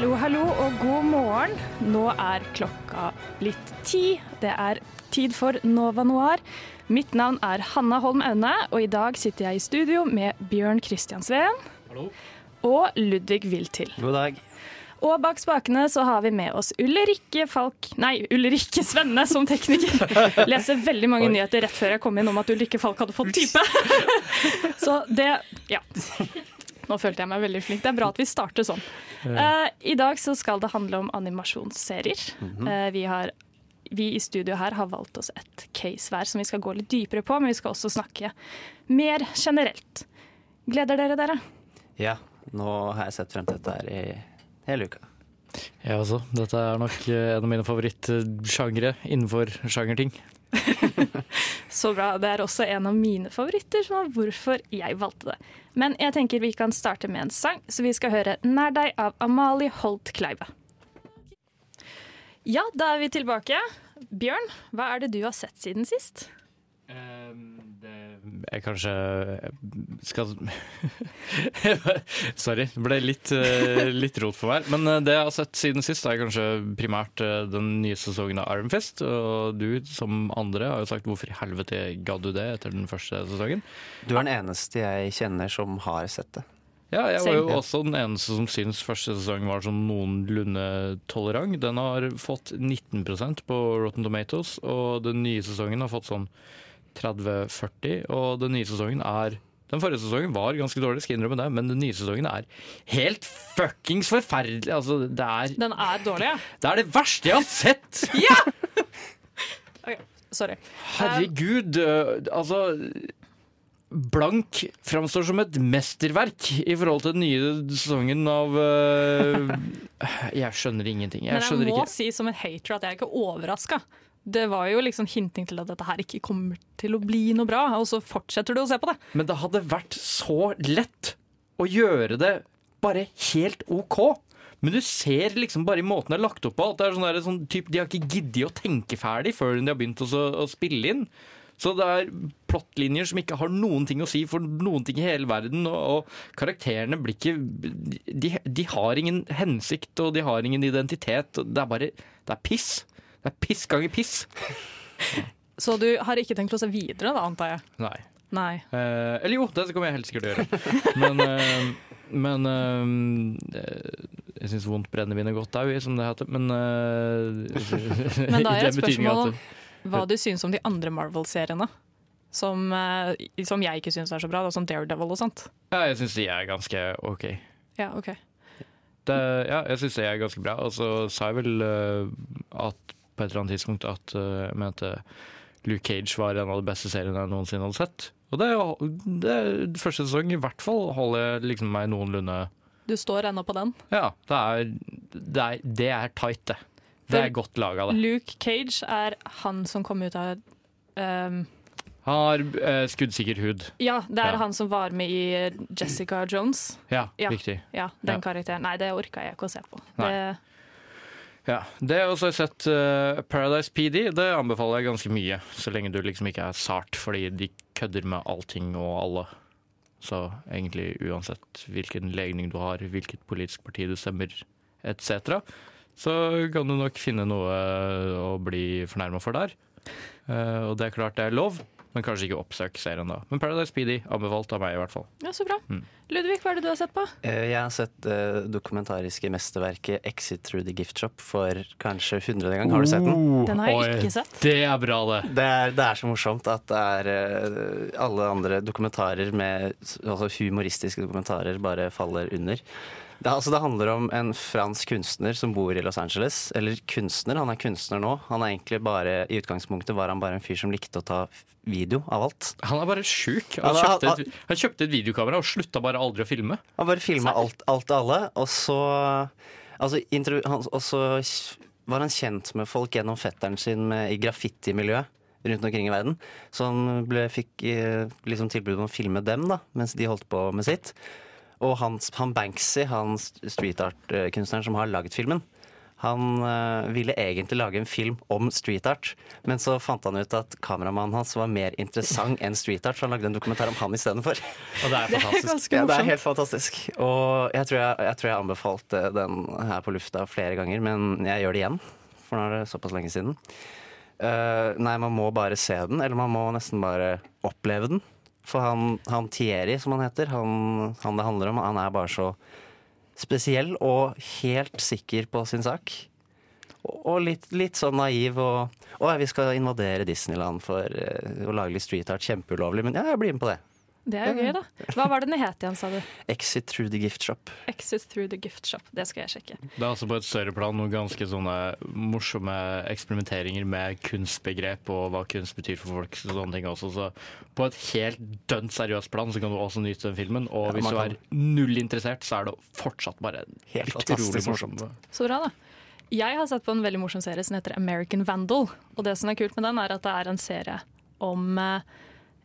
Hallo, hallo og god morgen. Nå er klokka blitt ti. Det er tid for Nova Noir. Mitt navn er Hanna Holm Aune, og i dag sitter jeg i studio med Bjørn Christian Sveen og Ludvig Wiltil. God dag. Og bak spakene så har vi med oss Ulrikke Falk Nei, Ulrikke Svenne som tekniker. Leser veldig mange nyheter rett før jeg kom inn om at Ulrikke Falk hadde fått type. Så det Ja. Nå følte jeg meg veldig flink. Det er bra at vi starter sånn. Uh, I dag så skal det handle om animasjonsserier. Uh, vi, har, vi i studio her har valgt oss et case hver som vi skal gå litt dypere på, men vi skal også snakke mer generelt. Gleder dere dere? Ja, nå har jeg sett frem til dette her i hele uka. Jeg også. Dette er nok eh, en av mine favorittsjangre innenfor sjangerting. Så bra. Det er også en av mine favoritter, som var hvorfor jeg valgte det. Men jeg tenker vi kan starte med en sang, så vi skal høre 'Nær deg' av Amalie Holt Kleive. Ja, da er vi tilbake. Bjørn, hva er det du har sett siden sist? Jeg kanskje skal Sorry, det ble litt, eh, litt rot for meg. Men eh, det jeg har sett siden sist, er kanskje primært eh, den nye sesongen av Iron Fist. Og du, som andre, har jo sagt 'hvorfor i helvete gadd du det' etter den første sesongen. Du er den eneste jeg kjenner som har sett det. Ja, jeg var jo også den eneste som syns første sesong var sånn noenlunde tolerant. Den har fått 19% på Rotten Tomatoes, og den nye sesongen har fått sånn 30-40. Og den nye sesongen er Den forrige sesongen var ganske dårlig, skal innrømme det, men den nye sesongen er helt fuckings forferdelig. Altså, det er, Den er dårlig, ja. det er det verste jeg har sett! Ok, Sorry. Herregud, øh, altså Blank framstår som et mesterverk i forhold til den nye sesongen av uh, Jeg skjønner ingenting. Jeg Men jeg må ikke. si som en hater at jeg er ikke overraska. Det var jo liksom hinting til at dette her ikke kommer til å bli noe bra, og så fortsetter du å se på det. Men det hadde vært så lett å gjøre det bare helt OK. Men du ser liksom bare i måten det er lagt opp på, det er sånn der, sånn typ, de har ikke giddet å tenke ferdig før de har begynt å, å spille inn. Så det er plottlinjer som ikke har noen ting å si for noen ting i hele verden. Og, og karakterene blir ikke de, de har ingen hensikt, og de har ingen identitet. Det er bare Det er piss. Det er piss ganger piss. Så du har ikke tenkt å se videre, da, antar jeg? Nei. Nei. Eh, eller jo, det kommer jeg helt sikkert til å gjøre. Men, eh, men eh, Jeg syns vondt brennevin er godt au, som det heter. Men, eh, Men da er den et spørsmål at- hva du syns om de andre Marvel-seriene. Som, eh, som jeg ikke syns er så bra, da, som Daredevil og sånt. Ja, jeg syns de er ganske OK. Ja, ok. Det, ja, jeg syns de er ganske bra. Og så sa jeg vel eh, at på et eller annet tidspunkt at eh, jeg mente Luke Cage var en av de beste seriene jeg noensinne hadde sett. Og det, det første sesong i hvert fall holder jeg liksom meg noenlunde Du står ennå på den. Ja, det er, det er, det er tight, det. Det er godt laga, det. Luke Cage er han som kom ut av um Han har eh, skuddsikker hud. Ja, det er Ja. han som var med i Jessica Jones. Ja, Ja. riktig. Ja, den Ja. karakteren. Nei, det orka jeg ikke å se på. Nei. Det, Ja, Det har jeg sett eh, Paradise PD. Det anbefaler jeg ganske mye. Så lenge du liksom ikke er sart, fordi de kødder med allting og alle. Så egentlig uansett hvilken legning du har, hvilket politisk parti du stemmer etc., så kan du nok finne noe å bli fornærma for der. Eh, og det er klart det er lov, men kanskje ikke oppsøk serien da. Men Paradise PD anbefalt av meg, i hvert fall. ja, så bra. Mm. Ludvig, hva er det du har sett på? Eh, Jeg har sett det dokumentariske mesterverket 'Exit Through the Gift Shop' for kanskje hundrede gang. Har du sett den? Den har jeg Oi, ikke sett. Det er bra, det. Det er, det er så morsomt at det er uh, alle andre dokumentarer med altså humoristiske dokumentarer bare faller under. Det, altså, det handler om en fransk kunstner som bor i Los Angeles. Eller kunstner, han er kunstner nå. Han er egentlig bare, I utgangspunktet var han bare en fyr som likte å ta video av alt. Han er bare sjuk. Han, han, han- han kjøpte et videokamera og slutta bare aldri å filme. Han bare filma alt, alt og alle, og så altså, intro, han, Og så var han kjent med folk gjennom fetteren sin med, i graffitimiljøet rundt omkring i verden. Så han ble, fikk eh, liksom tilbud om å filme dem da, mens de holdt på med sitt. Og han, han Banksy, han street art-kunstneren som har lagd filmen, han eh, ville egentlig lage en film om street art, men så fant han ut at kameramannen hans var mer interessant enn street art, så han lagde en dokumentar om han istedenfor. Og det er Det er Ja, det er helt fantastisk. Og jeg tror jeg, jeg tror jeg anbefalte den her på lufta flere ganger, men jeg gjør det igjen. For nå er det såpass lenge siden. Uh, nei, man må bare se den, eller man må nesten bare oppleve den. For han, han Thierry, som han heter, han, han det handler om, han er bare så spesiell og helt sikker på sin sak. Og, litt, litt sånn naiv og Å, vi skal invadere Disneyland for eh, å lage litt street art. Kjempeulovlig. Men ja, jeg blir med på det. Det er jo gøy, da. Hva var det den het igjen, sa du? Exit through the gift shop. Exit through the gift shop. Det skal jeg sjekke. Det er altså på et større plan noen ganske sånne morsomme eksperimenteringer med kunstbegrep og hva kunst betyr for folk. og sånne ting også. Så på et helt dønn seriøst plan så kan du også nyte den filmen. Og Ja, hvis du er null interessert, så er det fortsatt bare Helt utrolig morsomt. Så bra, da. Jeg har sett på en veldig morsom serie som heter American Vandal. Og det som er kult med den, er at det er en serie om eh,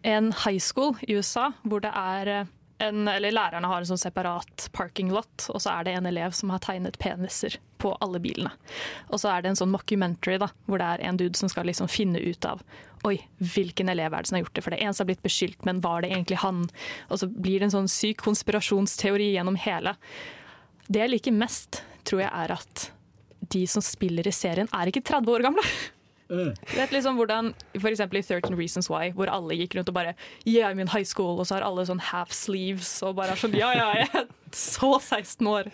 en high school i USA hvor det er eh, en, eller Lærerne har en sånn separat parking lot, og så er det en elev som har tegnet peniser på alle bilene. Og så er det en sånn mockumentary da, hvor det er en dude som skal liksom finne ut av Oi, hvilken elev er det som har gjort det? For det er en som har blitt beskyldt, men var det egentlig han? Og så blir det en sånn syk konspirasjonsteori gjennom hele. Det jeg liker mest, tror jeg er at de som spiller i serien, er ikke 30 år gamle. Du vet liksom hvordan, For eksempel i 13 Reasons Why, hvor alle gikk rundt og bare Yeah, I'm in high school, og så har alle sånn half sleeves og bare er sånn Ja, ja, jeg er så 16 år.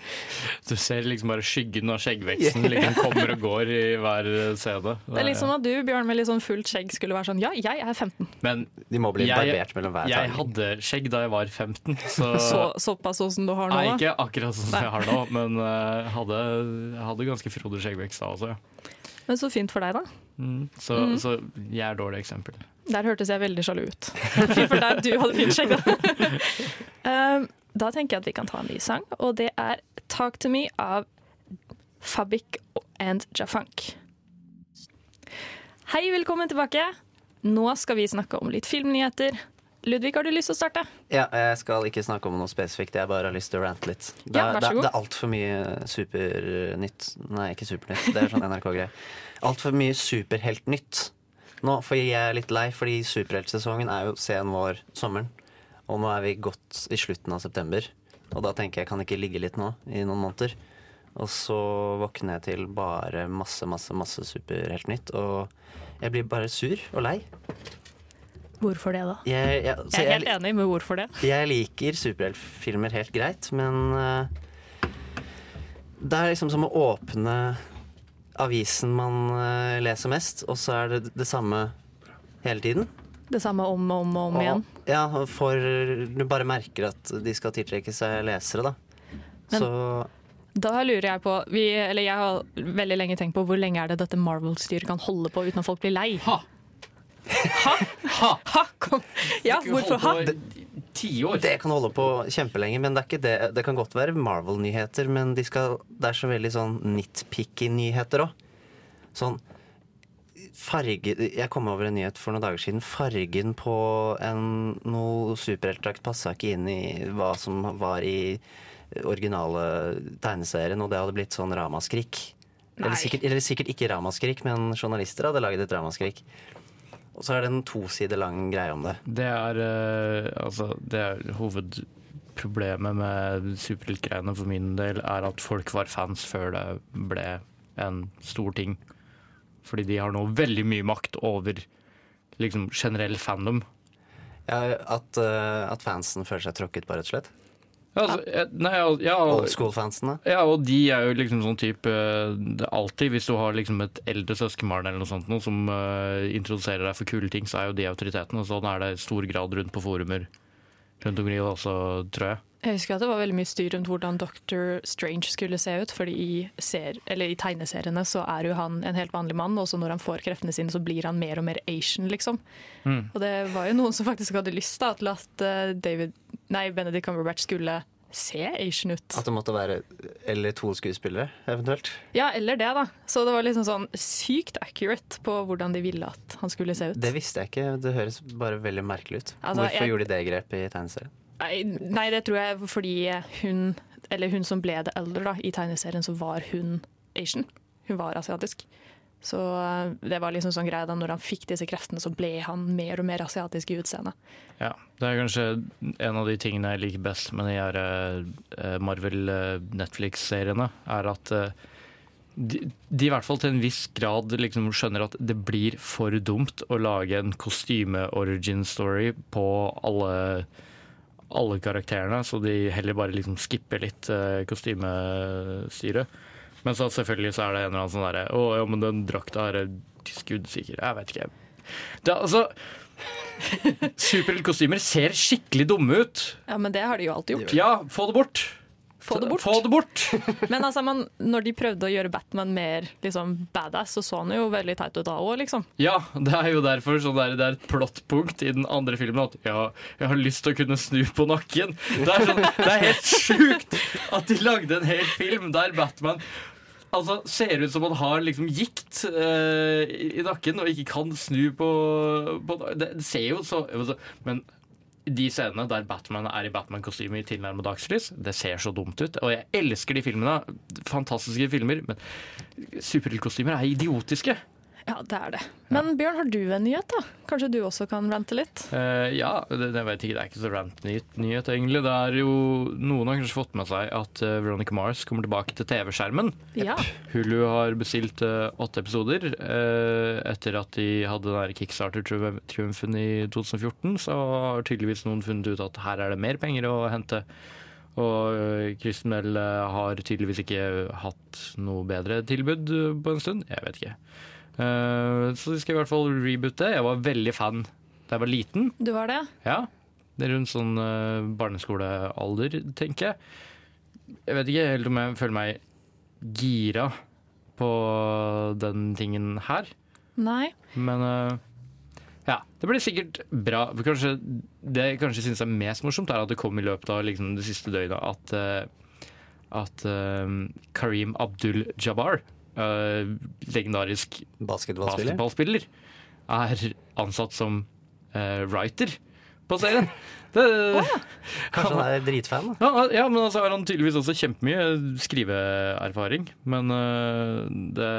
Du ser liksom bare skyggen av skjeggveksten liksom kommer og går i hver CD. Det er litt som at du, Bjørn, med litt sånn fullt skjegg skulle være sånn Ja, jeg er 15. Men De må bli Jeg- barbert mellom hver jeg hadde skjegg da jeg var 15, så, Så, såpass sånn som du har nå. Nei, ikke akkurat sånn som jeg har nå, men uh, hadde, hadde ganske frodig skjeggvekst da også. Ja. Men så fint for deg, da. Mm, så, mm. så jeg er dårlig eksempel. Der hørtes jeg veldig sjalu ut. Fint for deg, du hadde fint skjegg, da. Um, da tenker jeg at vi kan ta en ny sang, og det er 'Talk to Me' av Fabik and Jafunk. Hei, velkommen tilbake. Nå skal vi snakke om litt filmnyheter. Ludvig, har du lyst til å starte? Ja, jeg skal ikke snakke om noe spesifikt, jeg bare har lyst til å rante litt. Det, Ja, vær så det, god. det er altfor mye supernytt. Nei, ikke supernytt, det er sånn NRK-greie. Altfor mye superheltnytt. Nå, for jeg er litt lei, fordi superheltsesongen er jo sen vår sommeren. Og nå er vi godt i slutten av september. Og da tenker jeg kan ikke ligge litt nå i noen måneder. Og så våkner jeg til bare masse, masse, masse superheltnytt. Og jeg blir bare sur og lei. Hvorfor det, da? Jeg, jeg, så Jeg er jeg- helt enig med hvorfor det. jeg liker superheltfilmer helt greit, men uh, det er liksom som å åpne avisen man uh, leser mest, og så er det det samme hele tiden. Det samme om og om og om igjen. Ja, for du bare merker at de skal tiltrekke seg lesere, da. Men- så Da lurer jeg på vi, Eller jeg har veldig lenge tenkt på hvor lenge er det dette Marvel-styret kan holde på uten at folk blir lei. Ha! Ha! ha kom. Ja, hvorfor ha? Tiår. det kan holde på kjempelenge, men det er ikke det. Det kan godt være Marvel-nyheter, men de skal, det er så veldig sånn nitpicky-nyheter òg. Sånn farge Jeg kom over en nyhet for noen dager siden. Fargen på en, noe superheltdrakt passa ikke inn i hva som var i originale tegneserien, og det hadde blitt sånn ramaskrik. Eller sikkert, eller sikkert ikke ramaskrik, men journalister hadde laget et ramaskrik. Og så er det en to sider lang greie om det. Det er, eh, altså, det er hovedproblemet med superheltgreiene for min del, er at folk var fans før det ble en stor ting. Fordi de har nå veldig mye makt over liksom, generell fandom. Ja, at, eh, at fansen føler seg tråkket på, rett og slett. Altså, eh, nei, Old school-fansene. Ja, og de er jo liksom sånn type eh, det Alltid hvis du har liksom et eldre søskenbarn eller noe sånt noe, som uh, introduserer deg for kule ting, så er jo de autoritetene. Og sånn er det i stor grad rundt på forumer rundt omkring også, tror jeg. Jeg husker at det var veldig mye styr rundt hvordan Doctor Strange skulle se ut. fordi i, ser, eller i tegneseriene så er jo han en helt vanlig mann, og så når han får kreftene sine, så blir han mer og mer Asian, liksom. Og det var jo noen som faktisk hadde lyst da, til at eh, David, nei, Benedict Cumberbatch skulle se Asian ut. At det måtte være Eller to skuespillere, eventuelt. Ja, eller det, da. Så det var liksom sånn sykt accurate på hvordan de ville at han skulle se ut. Det visste jeg ikke. Det høres bare veldig merkelig ut. Altså, Hvorfor jeg- gjorde de det grepet i tegneserien? Nei, det tror jeg fordi hun, eller hun som ble det eldre da, i tegneserien, så var hun Asian. Hun var asiatisk. Så eh, det var liksom sånn greie da når han fikk disse kreftene, så ble han mer og mer asiatisk i utseendet. Ja, det er kanskje en av de tingene jeg liker best med de her eh, Marvel-Netflix-seriene, er at eh, de, de i hvert fall til en viss grad liksom skjønner at det blir for dumt å lage en kostyme-origin-story på alle, alle karakterene, så de heller bare liksom skipper litt uh, kostymestyret. Men så selvfølgelig så er det en eller annen sånn derre Å ja, men den drakta er skuddsikker. Jeg vet ikke. Det, altså Superheltkostymer ser skikkelig dumme ut. Ja, men det har de jo alltid gjort. Ja, få det bort! Få det bort. Få det bort. Men altså, man, når de prøvde å gjøre Batman mer liksom, badass, så så han jo veldig teit ut da òg, liksom. Ja, det er jo derfor sånn der, det er et plottpunkt i den andre filmen at ja, jeg har lyst til å kunne snu på nakken. Det er, sånn, det er helt sjukt at de lagde en hel film der Batman Altså, Ser ut som han har liksom gikt uh, i nakken og ikke kan snu på, på Det det ser jo så altså, Men de scenene der Batman er i Batman-kostyme i tilnærmet dagslys, det ser så dumt ut. Og jeg elsker de filmene. Fantastiske filmer. Men superheltkostymer er idiotiske. Ja, det er det. Men Bjørn, har du en nyhet, da? Kanskje du også kan rante litt? Uh, ja, det, det vet jeg ikke. Det er ikke så rant-nyhet, egentlig. Det er jo Noen har kanskje fått med seg at uh, Veronica Mars kommer tilbake til TV-skjermen. Ja. Hulu har bestilt uh, åtte episoder. etter at de hadde den der Kickstarter-triumfen i 2014, så har tydeligvis noen funnet ut at her er det mer penger å hente. Og Kristen Bell har tydeligvis ikke hatt noe bedre tilbud på en stund. Jeg vet ikke. Eh, så de skal i hvert fall reboote. Jeg var veldig fan da jeg var liten. Du var det? Ja, det er rundt sånn uh, barneskolealder, tenker jeg. Jeg vet ikke helt om jeg føler meg gira på den tingen her, Nei. men eh, ja, det blir sikkert bra. Kanskje, det jeg kanskje synes er mest morsomt, er at det kom i løpet av liksom, det siste døgnet at, eh, at um, Kareem Abdul-Jabbar, eh, legendarisk Basketballspiller? basketballspiller, er ansatt som uh, writer på serien. Det, Kanskje han er dritfan? da? ja, ja, men altså har han tydeligvis også kjempemye skriveerfaring. Men uh, det,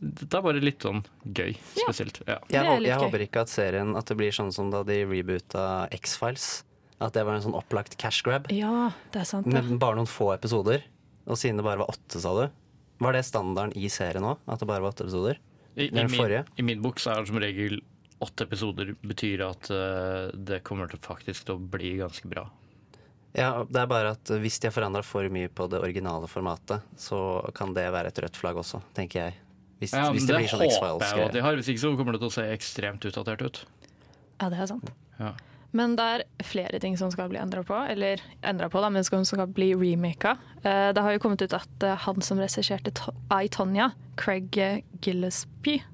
det er bare litt sånn gøy, spesielt. Ja. Jeg, Det er hå- litt jeg håper ikke at serien At det blir sånn som da de reboota X-Files. At det var en sånn opplagt cash grab. Ja, det er sant. Med bare noen få episoder. Og siden det bare var åtte, sa du. Var det standarden i serien òg? At det bare var åtte episoder? I, i, min, I min bok så er det som regel åtte episoder betyr at uh, det kommer til faktisk til å bli ganske bra. Ja, det er bare at hvis de har forandra for mye på det originale formatet, så kan det være et rødt flagg også, tenker jeg. Hvis, Ja, hvis det, det, blir sånn håper jeg jo at X-Files-greie. de har. Hvis ikke så kommer det til å se ekstremt utdatert ut. Ja, det er sant. Ja. Men det er flere ting som skal bli endra på, eller endra på, da, men som skal bli remaka. Eh, Det har jo kommet ut at eh, han som regisserte I, Tonja, Craig Gillespie,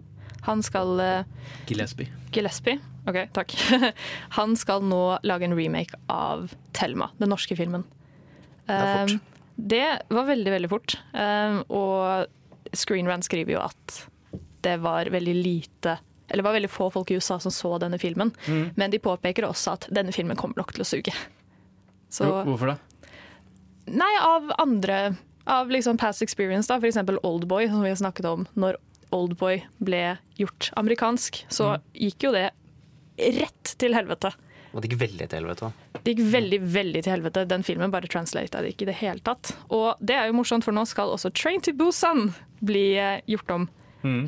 han skal eh, Gillespie. Gillespie, ok, takk. Han skal nå lage en remake av Thelma, den norske filmen. er fort. Eh, Det var veldig, veldig fort. Eh, Og Screen Rant skriver jo at det var veldig lite eller det var veldig få folk i USA som så denne filmen. Men de påpeker også at denne filmen kommer nok til å suge. Så, Hvorfor det? nei, av andre Av liksom past experience, da. Eksempel Oldboy, som vi har snakket om. Når Oldboy ble gjort amerikansk, så gikk jo det rett til helvete. Og det gikk veldig til helvete. Det gikk veldig veldig til helvete. Den filmen bare translata det ikke i det hele tatt. Og det er jo morsomt, for nå skal også Train to Busan bli eh, gjort om.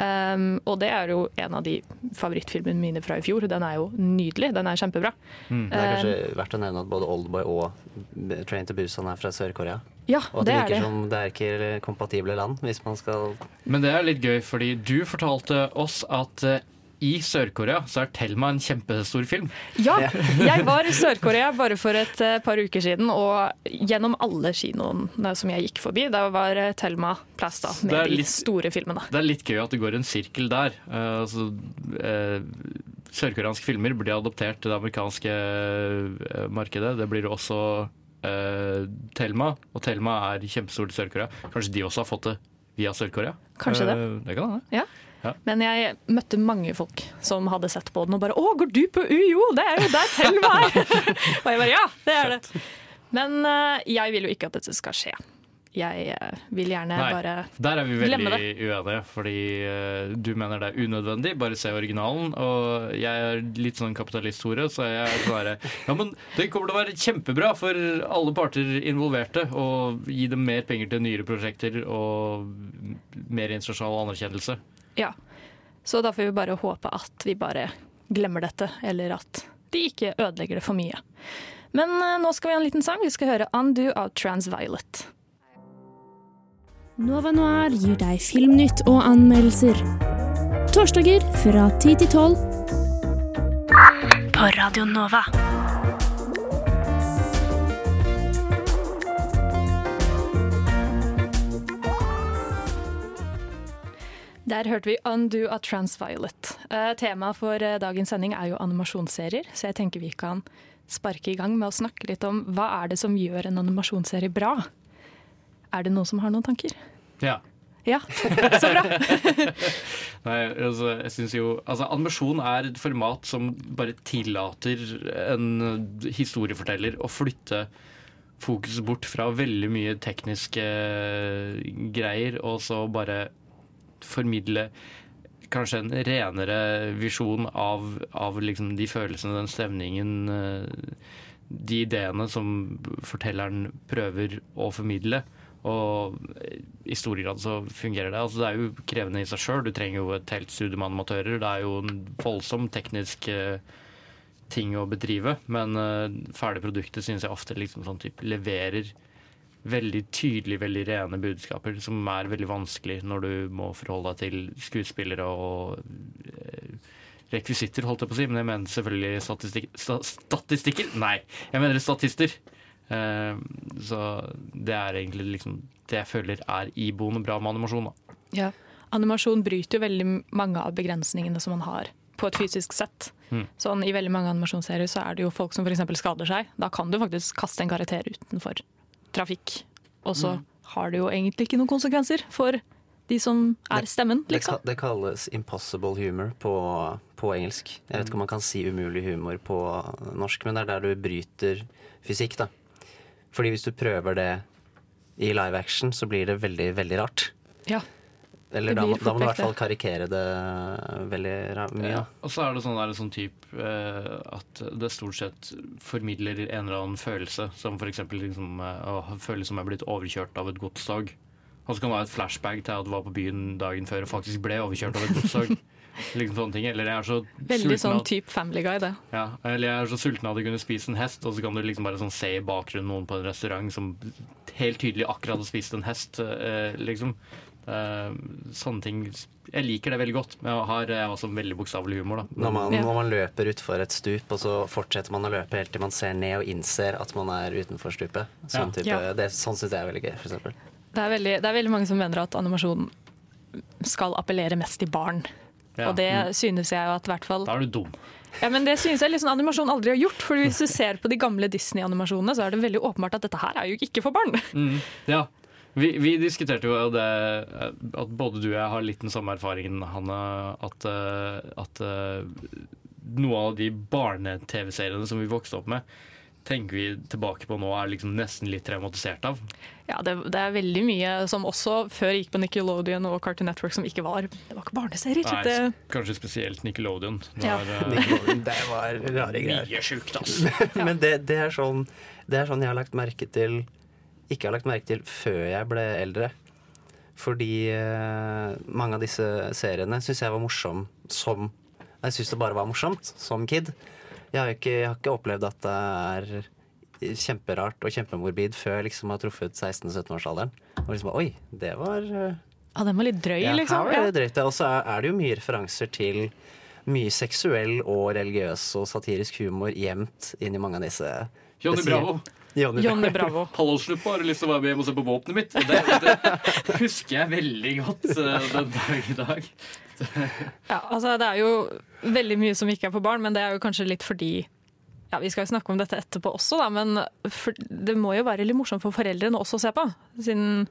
Um, og det er jo en av de favorittfilmene mine fra i fjor. Den er jo nydelig. Den er kjempebra. Det er Um, kanskje verdt å nevne at både Oldboy og Train to Busan er fra Sør-Korea. ja, Og at det er virker det. som det er ikke kompatible land, hvis man skal Men det er litt gøy, fordi du fortalte oss at eh, i Sør-Korea så er Thelma en kjempestor film. Ja, jeg var i Sør-Korea bare for et eh, par uker siden, og gjennom alle kinoene som jeg gikk forbi, da var eh, Thelma plass da, med er de litt- store filmene. Det er litt gøy at det går en sirkel der. Uh, altså, eh, Sørkoreanske filmer blir adoptert til det amerikanske markedet. Det blir også uh, Thelma, og Thelma er kjempestor i Sør-Korea. Kanskje de også har fått det via Sør-Korea? Kanskje det. Eh, det kan hende. Ja. Men jeg møtte mange folk som hadde sett på den og bare 'Å, går du på UiO? Det er jo der Thelma er!' og jeg bare 'Ja, det er det'. Men eh, jeg vil jo ikke at dette skal skje. Jeg eh, vil gjerne Nei, bare Der er vi glemme veldig uenige, fordi eh, du mener det er unødvendig. Bare se originalen. Og jeg er litt sånn kapitalist, Tore, så jeg er sånn herre Ja, men det kommer til å være kjempebra for alle parter involverte å gi dem mer penger til nyere prosjekter og mer internasjonal anerkjennelse. Ja. Så da får vi bare håpe at vi bare glemmer dette, eller at de ikke ødelegger det for mye. Men eh, nå skal vi ha en liten sang. Vi skal høre 'Undo' av Transviolet. Nova Noir gir deg filmnytt og anmeldelser. Torsdager fra 10 til 12. På Radio Nova. Der hørte vi 'Undo' av Transviolet. Uh, Temaet for uh, dagens sending er jo animasjonsserier, så jeg tenker vi kan sparke i gang med å snakke litt om hva er det som gjør en animasjonsserie bra? Er det noen som har noen tanker? Ja. Ja, så bra. Nei, altså, jeg synes jo altså, Animasjon er et format som bare tillater en historieforteller å flytte fokuset bort fra veldig mye tekniske greier, og så bare formidle kanskje en renere visjon av, av liksom de følelsene, den stemningen, eh, de ideene som fortelleren prøver å formidle. Og i stor grad så fungerer det. Altså, det er jo krevende i seg sjøl. Du trenger jo et helt studium med animatører. Det er jo en voldsom teknisk eh, ting å bedrive. Men uh, ferdig produktet syns jeg ofte liksom sånn type leverer veldig tydelig, veldig rene budskaper som er veldig vanskelig når du må forholde deg til skuespillere og eh, rekvisitter, holdt jeg på å si. Men jeg mener selvfølgelig statistikk, sta, statistikker. Nei, jeg mener statister. Eh, så det er egentlig liksom det jeg føler er iboende bra med animasjon. Da. Ja. Animasjon bryter jo veldig mange av begrensningene som man har på et fysisk sett. Mm. Sånn, I veldig mange animasjonsserier så er det jo folk som f.eks. skader seg. Da kan du faktisk kaste en karakter utenfor trafikk. Og så Mm. har det jo egentlig ikke noen konsekvenser for de som er stemmen, liksom. Det, det kalles impossible humor på, på engelsk. Jeg vet ikke om man kan si umulig humor på norsk, men det er der du bryter fysikk, da. Fordi hvis du prøver det i live action, så blir det veldig, veldig rart. Ja. Eller Det da, da må du i hvert fall karikere det veldig mye. Ja. Og så er det sånn, der, sånn type eh, at det stort sett formidler en eller annen følelse, som f.eks. Liksom, eh, å føle som jeg er blitt overkjørt av et godstog. Og så kan det være et flashback til at du var på byen dagen før og faktisk ble overkjørt av et godstog. liksom sånne ting. Eller jeg er så Veldig sulten sånn type Family Guy, det. ja, eller jeg er så sulten at jeg kunne spise en hest, og så kan du liksom bare sånn se i bakgrunnen noen på en restaurant som helt tydelig akkurat har spist en hest, eh, liksom. Eh, sånne ting. Jeg liker det veldig godt, men jeg har også veldig bokstavelig humor, da. Når man, Ja. når man løper utfor et stup, og så fortsetter man å løpe helt til man ser ned og innser at man er utenfor stupet. Sånn, Ja. type, Ja. det, sånn syns jeg er veldig gøy, for eksempel. Det er, veldig, det er veldig mange som mener at animasjon skal appellere mest til barn. Ja. Og det synes jeg jo at hvert fall Da er du dum. Ja, men Det synes jeg liksom animasjon aldri har gjort. For Hvis du ser på de gamle Disney-animasjonene, så er det veldig åpenbart at dette her er jo ikke for barn. Mm, ja. Vi, vi diskuterte jo det at både du og jeg har litt den samme erfaringen, Hanne. At, eh, at eh, noe av de barne-TV-seriene som vi vokste opp med, tenker vi tilbake på nå er liksom nesten litt traumatisert av. Ja, det, det er veldig mye som også før gikk på Nickelodeon og Cartoon Network som ikke var Det var ikke barneserier. Nei, Det, kanskje spesielt Nickelodeon. Det Ja. var, eh, Det var rare greier. mye sjukt, altså. Men det, det, er sånn, det er sånn jeg har lagt merke til Ikke har lagt merke til før jeg ble eldre. Fordi eh, mange av disse seriene syns jeg var morsom som Jeg syns det bare var morsomt som kid. Jeg har ikke, jeg har ikke opplevd at det er kjemperart og kjempemorbid før jeg liksom har truffet 16-17-årsalderen. Og liksom Oi, det var eh, ja, den var litt drøy, ja, liksom. her var det drøyt. Og så er, det jo mye referanser til mye seksuell og religiøs og satirisk humor gjemt i mange av disse. Johnny Bravo. Johnny Johnny Bravo. Hallo, slutt på, har du lyst til å være med hjem og se på våpenet mitt? Det, det husker jeg veldig godt eh, den dag i dag. Ja, altså det er jo veldig mye som ikke er for barn, men det er jo kanskje litt fordi ja, Vi skal jo snakke om dette etterpå også, da, men for, det må jo være litt morsomt for foreldrene også å se på. Siden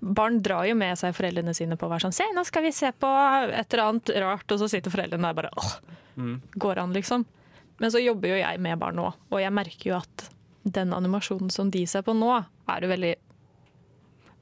barn drar jo med seg foreldrene sine på hver sånn Se, nå skal vi se på et eller annet rart, og så sitter foreldrene der bare åh, går an, liksom. Men så jobber jo jeg med barn nå, og jeg merker jo at den animasjonen som de ser på nå, er jo veldig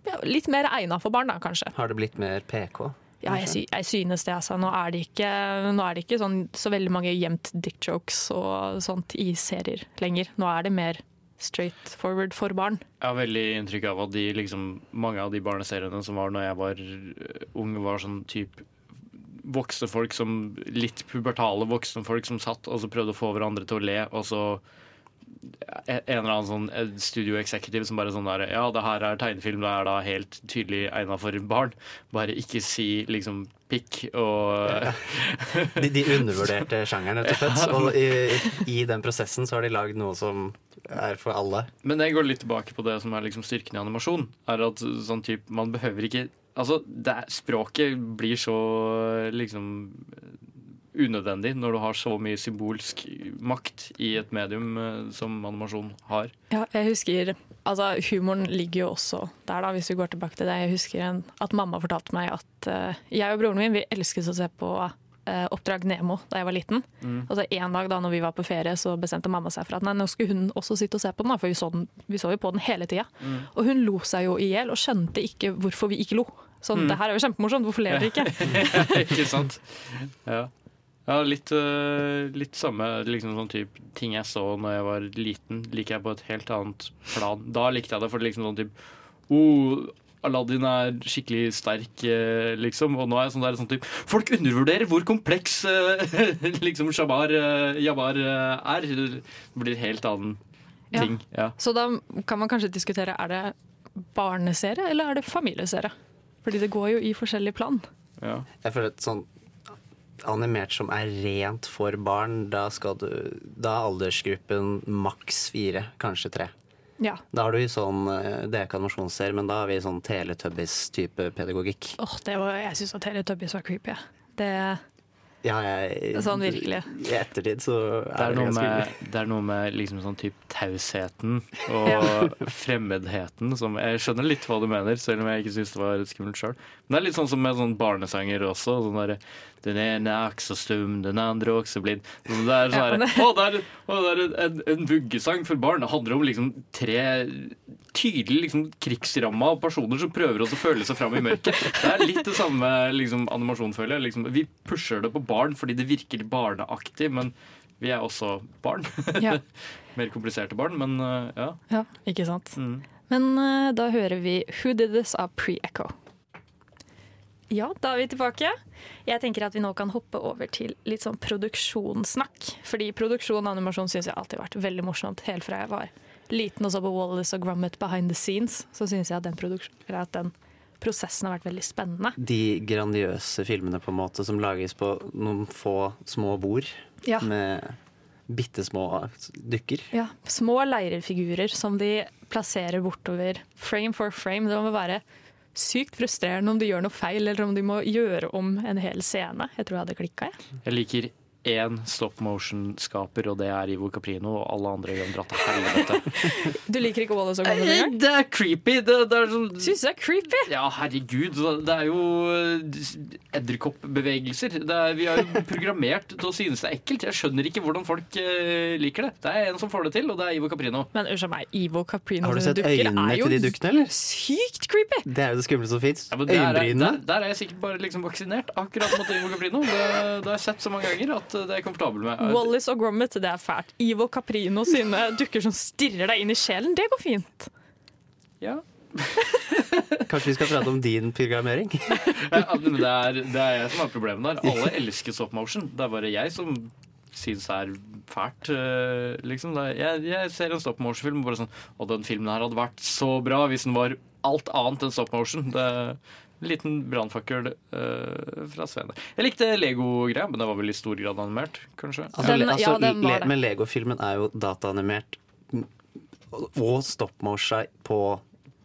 ja, Litt mer egna for barn, da, kanskje. Har det blitt mer PK? Ja, jeg, sy jeg synes det. Altså. Nå er det ikke, nå er det ikke sånn, så veldig mange gjemt dick jokes og sånt i serier lenger. Nå er det mer straight forward for barn. Jeg har veldig inntrykk av at de, liksom, mange av de barneseriene som var når jeg var øh, ung, var sånn type voksne folk som Litt pubertale voksne folk som satt og så prøvde å få hverandre til å le, og så en eller annen sånn studio executive som bare sånn der Ja, det her er tegnefilm, det er da helt tydelig egna for barn. Bare ikke si liksom pikk og De, de undervurderte sjangeren, rett og slett. Og i, i den prosessen så har de lagd noe som er for alle. Men jeg går litt tilbake på det som er liksom styrken i animasjon. Er at sånn type Man behøver ikke Altså, det språket blir så liksom unødvendig når du har så mye symbolsk makt i et medium eh, som animasjon har. Ja, jeg husker Altså, humoren ligger jo også der, da, hvis vi går tilbake til det. Jeg husker en, at mamma fortalte meg at uh, jeg og broren min vi elsket å se på uh, Oppdrag Nemo da jeg var liten. Og så En dag da når vi var på ferie, så bestemte mamma seg for at nei, nå skulle hun også sitte og se på den, da, for vi så, den, vi så jo på den hele tida. Og hun lo seg jo i hjel og skjønte ikke hvorfor vi ikke lo. Sånn, Det her er jo kjempemorsomt, hvorfor ler dere ikke? ikke sant? Ja. Ja, litt, øh, litt samme liksom, sånn type ting jeg så når jeg var liten, liker jeg på et helt annet plan. Da likte jeg det, for liksom sånn type oh, Aladdin er skikkelig sterk, eh, liksom. Og nå er jeg sånn der sånn type Folk undervurderer hvor kompleks eh, liksom Shabar eh, Jabbar eh, er. Det blir helt annen ting. Ja. Så da kan man kanskje diskutere er det barneserie eller er det familieserie? Fordi det går jo i forskjellig plan. Ja. Jeg føler et sånn animert som er rent for barn, da, skal du, da er aldersgruppen maks fire, kanskje tre. Ja. Da har du sånn, eh, Det er ikke animasjonsserie, men da har vi sånn Teletubbies-type pedagogikk. Åh, oh, jeg syns Teletubbies var creepy. Det, Ja, jeg, Sånn virkelig. I ettertid så Det er er det, noe ganske med, det er noe med liksom sånn type tausheten og fremmedheten som Jeg skjønner litt hva du mener, selv om jeg ikke syns det var skummelt sjøl. Men det er litt sånn som med sånn barnesanger også. Sånn der, den ene er også stum, den andre er også blind. Sånn Det er, sånn Ja, der, det- å, det er, å, det er en, en vuggesang for barn. Det handler om liksom tre tydelig liksom, krigsramma personer som prøver å føle seg fram i mørket. Det er litt det samme liksom, animasjonen, føler jeg. Liksom, vi pusher det på barn fordi det virker barneaktig, men vi er også barn. ja. Mer kompliserte barn, men uh, ja. ja, ikke sant. Mm. Men uh, da hører vi Who Did This av Pre-Echo. Ja, da er vi tilbake. Jeg tenker at vi nå kan hoppe over til litt sånn produksjonssnakk. Fordi produksjon og animasjon syns jeg alltid har vært veldig morsomt. Helt fra jeg var liten og så på Wallace og Gromit behind the scenes, så syns jeg at den, at den prosessen har vært veldig spennende. De grandiøse filmene på en måte som lages på noen få små bord Ja. med bitte små dukker. Ja, små leirefigurer som de plasserer bortover frame for frame. Det må være sykt frustrerende om de gjør noe feil, eller om de må gjøre om en hel scene. Jeg tror jeg hadde klikka, jeg. Jeg liker én stop motion-skaper, og det er Ivo Caprino, og alle andre gjør dratt til helvete. Du liker ikke Wallace og Gromit det er creepy! Det, det er sånn Syns du det er creepy? Ja, herregud. Det er jo eh, edderkoppbevegelser. Vi er- Vi har jo programmert til å synes det er ekkelt. Jeg skjønner ikke hvordan folk eh, liker det. Det er en som får det til, og det er Ivo Caprino. Men unnskyld meg, Ivo Caprino Har du sett dukker øynene er til de dukkene, eller? sykt creepy! Det er jo det skumle som fins. Ja, der, er, Øyenbrynene. der, der er jeg sikkert bare liksom vaksinert akkurat mot Ivo Caprino. Det, det har jeg sett så mange ganger at det er jeg komfortabel med. Wallis og Gromit, det er fælt. Ivo Caprino sine dukker som stirrer deg inn i sjelen, det går fint. Ja. Kanskje vi skal prate om din programmering? Ja, men det, er, det er jeg som har problemet der. Alle elsker stop motion. Det er bare jeg som syns det er fælt. eh, Liksom. Jeg, jeg ser en stop motion-film og bare sånn Og den filmen her hadde vært så bra hvis den var alt annet enn stop motion. Det, Liten brannfakkel uh, fra scenen. Jeg likte Lego-greia, men det var vel i stor grad animert, kanskje? Altså, Den- altså, ja, den le. Men Lego-filmen er jo dataanimert mm, og stop motion på,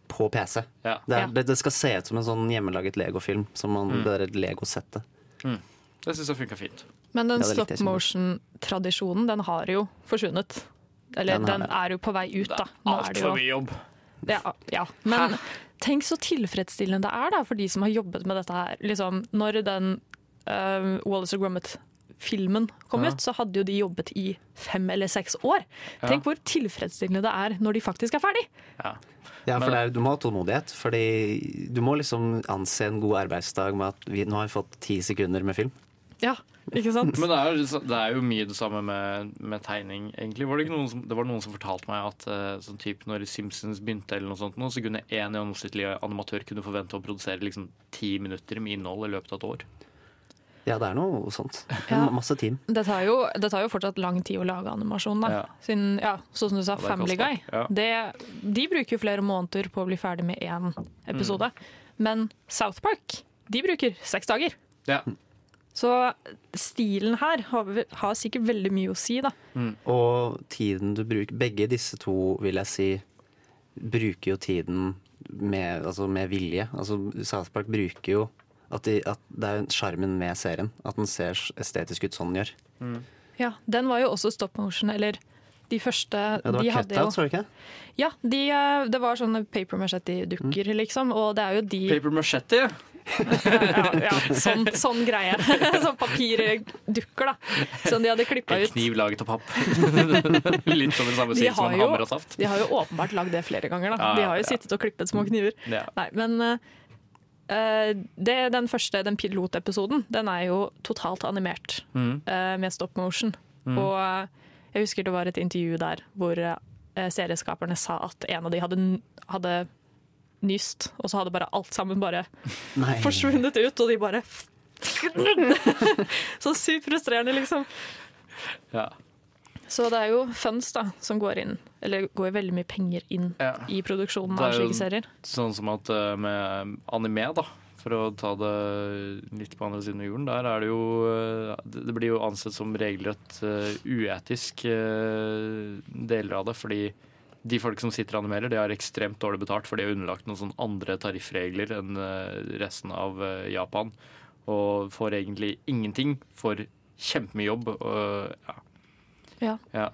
på PC. Ja. Det, er, Ja. det, det skal se ut som en sånn hjemmelaget Lego-film. Som man, Mm. det der Lego-settet. Det syns jeg funka fint. Men den ja, stop motion-tradisjonen, den har jo forsvunnet. Eller Den den, er jo på vei ut, da. Er Altfor mye jobb. Ja, ja. Men tenk så tilfredsstillende det er da, for de som har jobbet med dette her. Liksom, når den uh, Wallace og Gromit-filmen kom Ja. ut, så hadde jo de jobbet i fem eller seks år. Ja. Tenk hvor tilfredsstillende det er når de faktisk er ferdig. Ja. Ja, for det er, du må ha tålmodighet. Fordi du må liksom anse en god arbeidsdag med at vi nå har vi fått ti sekunder med film. Ja, ikke sant? Men det er, jo- det er jo mye det samme med, med tegning, egentlig. Var det, ikke noen som, det var noen som fortalte meg at eh, sånn typ når Simpsons begynte, eller noe sånt, nå, så kunne én gjennomsnittlig animatør kunne forvente å produsere liksom ti minutter med innhold i løpet av et år. Ja, det er noe sånt. Ja. Masse team. Det tar, jo, det tar jo fortsatt lang tid å lage animasjon. Da. Ja. Siden, ja, sånn som du sa, det Family Guy. ja. Det, de bruker jo flere måneder på å bli ferdig med én episode. Mm. Men South Park de bruker seks dager. Ja. Så stilen her har, har sikkert veldig mye å si, da. Og tiden du bruker Begge disse to, vil jeg si, bruker jo tiden med, altså med vilje. Altså South Park bruker jo at, de, at det er sjarmen med serien. At den ser estetisk ut sånn den gjør. Ja, Den var jo også stop motion, eller de første Ja, det var de hadde jo, cutouts, var det ikke? Ja, de, eh, det var sånne paper machetti-dukker, Mm. liksom. Og det er jo de Paper Machete. Ja, ja, sånn, sånn greie. sånn papirdukker, da. Som de hadde klippa En ut. kniv laget av papp. Litt som den samme De stil som en jo, hammer og saft. de har jo åpenbart lagd det flere ganger. Da. Ja, De har jo ja. sittet og klippet små kniver. Ja. Nei, men uh, det, den første, den pilotepisoden, den er jo totalt animert Mm. uh, med stop motion. Og eh, jeg husker det var et intervju der hvor serieskaperne sa at en av de hadde, hadde nyst, og så hadde bare alt sammen bare Nei. forsvunnet ut, og de bare Så sykt frustrerende, liksom. Ja. Så det er jo funds da, som går inn, eller går veldig mye penger inn Ja. i produksjonen av slike serier. Sånn som at eh, med anime, da, for å ta det litt på andre siden av jorden, der er det jo eh, Det blir jo ansett som regelrett eh, uetisk deler av det, fordi de folk som sitter og animerer, de har ekstremt dårlig betalt, for de er underlagt noen sånn andre tariffregler enn eh, resten av eh, Japan, og får egentlig ingenting for kjempemye jobb. Og, ja. Ja. Ja.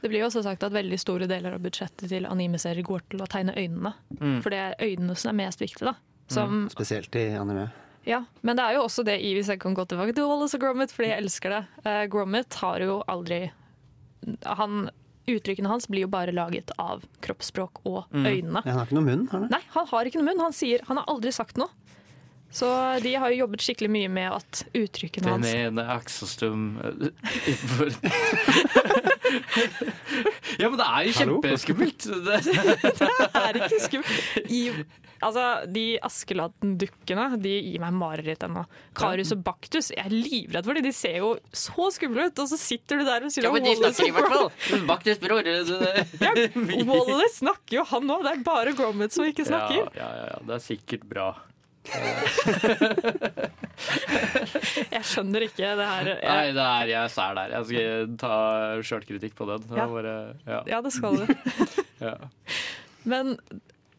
Det blir jo også sagt at veldig store deler av budsjettet til animeserier går til å tegne øynene. Mm. For det er øynene som er mest viktige, da. Som, Spesielt i anime. ja. Men det er jo også det i, hvis jeg kan gå tilbake til Wallace og Gromit, fordi jeg elsker det. Uh, Gromit har jo aldri han, Uttrykkene hans blir jo bare laget av kroppsspråk og øynene. Mm. han har ikke noe munn, har han? Nei, han har ikke noe munn. Han sier Han har aldri sagt noe. Så de har jo jobbet skikkelig mye med at uttrykkene Den hans ene så stum Ja, men det er jo kjempeskummelt. Det, er ikke skummelt. I, altså, de Askeladden-dukkene de gir meg mareritt ennå. Karius og Baktus jeg er livredd for dem. De ser jo så skumle ut, og så sitter du der og sier ja, men de snakker i hvert fall. Baktus bror. Ja, Wallace snakker jo han òg, det er bare Gromit som ikke snakker. ja, ja, ja, det er sikkert bra. Jeg skjønner ikke det her. Nei, det er jeg sær der. Jeg skal ta sjølkritikk på den. Ja. bare, ja, ja, det skal du. ja. Men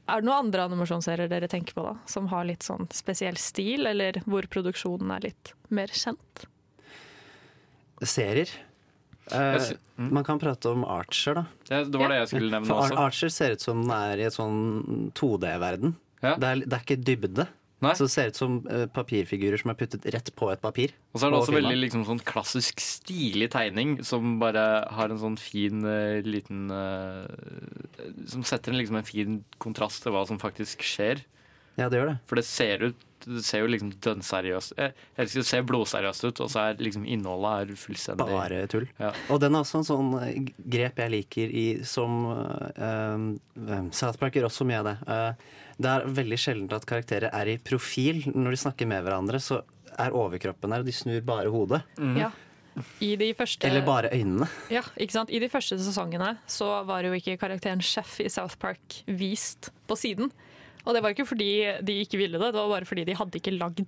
er det noen andre animasjonsserier dere tenker på da, som har litt sånn spesiell stil, eller hvor produksjonen er litt mer kjent? Serier. Eh, mm. Man kan prate om Archer, da. Det det var det jeg skulle nevne For også. Archer ser ut som den er i et sånn 2D-verden. Ja. Det, det er ikke dybde. Nei. Så det ser ut som eh, papirfigurer som er puttet rett på et papir. Og så er det også filmen. veldig liksom, sånn klassisk stilig tegning som bare har en sånn fin eh, liten eh, Som setter en, liksom, en fin kontrast til hva som faktisk skjer. Ja, det gjør det. For det ser ut det ser jo liksom dønn seriøst Jeg elsker å se blodseriøst ut, og så er liksom innholdet er fullstendig Bare tull. Ja. Og den er også en sånn eh, grep jeg liker i som uh, South Park gjør også mye av det. Eh, det er veldig sjeldent at karakterer er i profil. Når de snakker med hverandre, så er overkroppen der, og de snur bare hodet. Ja. I de første Eller bare øynene. Ja, ikke sant? I de første sesongene så var jo ikke karakteren Chef i South Park vist på siden. Og det var ikke fordi de ikke ville det, det var bare fordi de hadde ikke lagd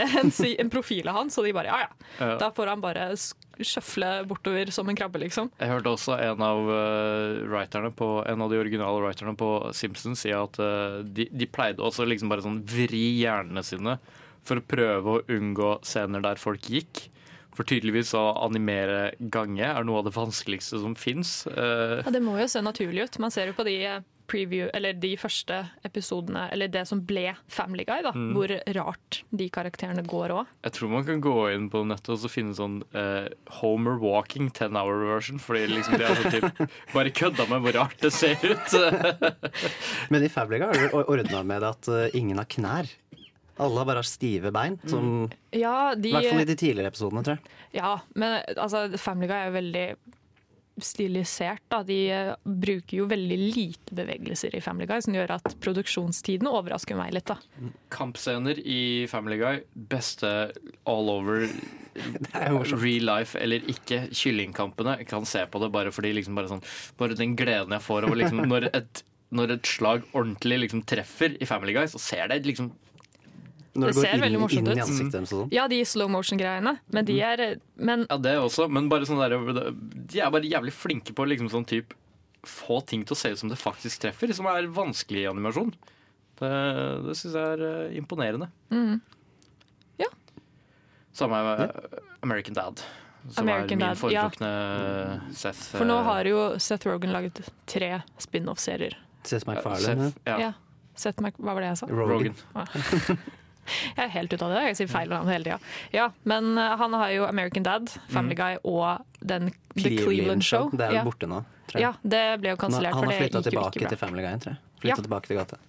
en, en profil av han, så de bare ja ja, Ja. da får han bare sk- sjøfle bortover som en krabbe, liksom. Jeg hørte også en av, eh, writerne på, en av de originale writerne på Simpsons si at eh, de, de pleide også liksom bare sånn vri hjernene sine for å prøve å unngå scener der folk gikk. For tydeligvis å animere gange er noe av det vanskeligste som fins. Ja, det må jo se naturlig ut. Man ser jo på de eh, preview, eller de første episodene, eller det som ble Family Guy, da, Mm. hvor rart de karakterene går òg. Jeg tror man kan gå inn på nettet og så finne sånn uh, Homer Walking 10 hour version. Fordi liksom de har sånn typ, bare kødda med hvor rart det ser ut. Men i Family Guy har du ordna med det at eh, ingen har knær. Alle bare har stive bein. Som, Ja, de, I hvert fall i de tidligere episodene, tror jeg. ja, men altså, Family Guy er jo veldig stilisert. Da. De eh, bruker jo veldig lite bevegelser i Family Guy, som gjør at produksjonstiden overrasker meg litt. Da. Kampscener i Family Guy, beste all over er real life eller ikke. Kyllingkampene jeg kan se på det bare fordi liksom bare sånn Bare den gleden jeg får over liksom når et, når et slag ordentlig liksom treffer i Family Guy, så ser det liksom Når Det det, ser går veldig inn, morsomt inn i ut. ansiktet deres sånn. Ja, de slow motion-greiene, men de er Men Ja, det også, men bare sånn der De er bare jævlig flinke på liksom sånn type få ting til å se ut som det faktisk treffer, som er vanskelig i animasjon. Det, det syns jeg er eh, imponerende. Mm. Ja. Samme med eh, American Dad. Som American er min Dad, ja. Seth. For nå eh, har jo Seth Rogan laget tre spin-off-serier. Seth MacFarlane. Seth, ja. Ja. Seth Mac Hva var det jeg sa? Rogan. Rogan. Jeg er helt ute av det. Jeg sier feil navn hele tida. Ja, men eh, han har jo American Dad, Family Guy og den The Cleveland Show. Det er ja. borte nå, tror jeg. ja, det ble jo kansellert, han har flytta tilbake til. Family Guy, tror jeg. Flytta Ja. tilbake til gata.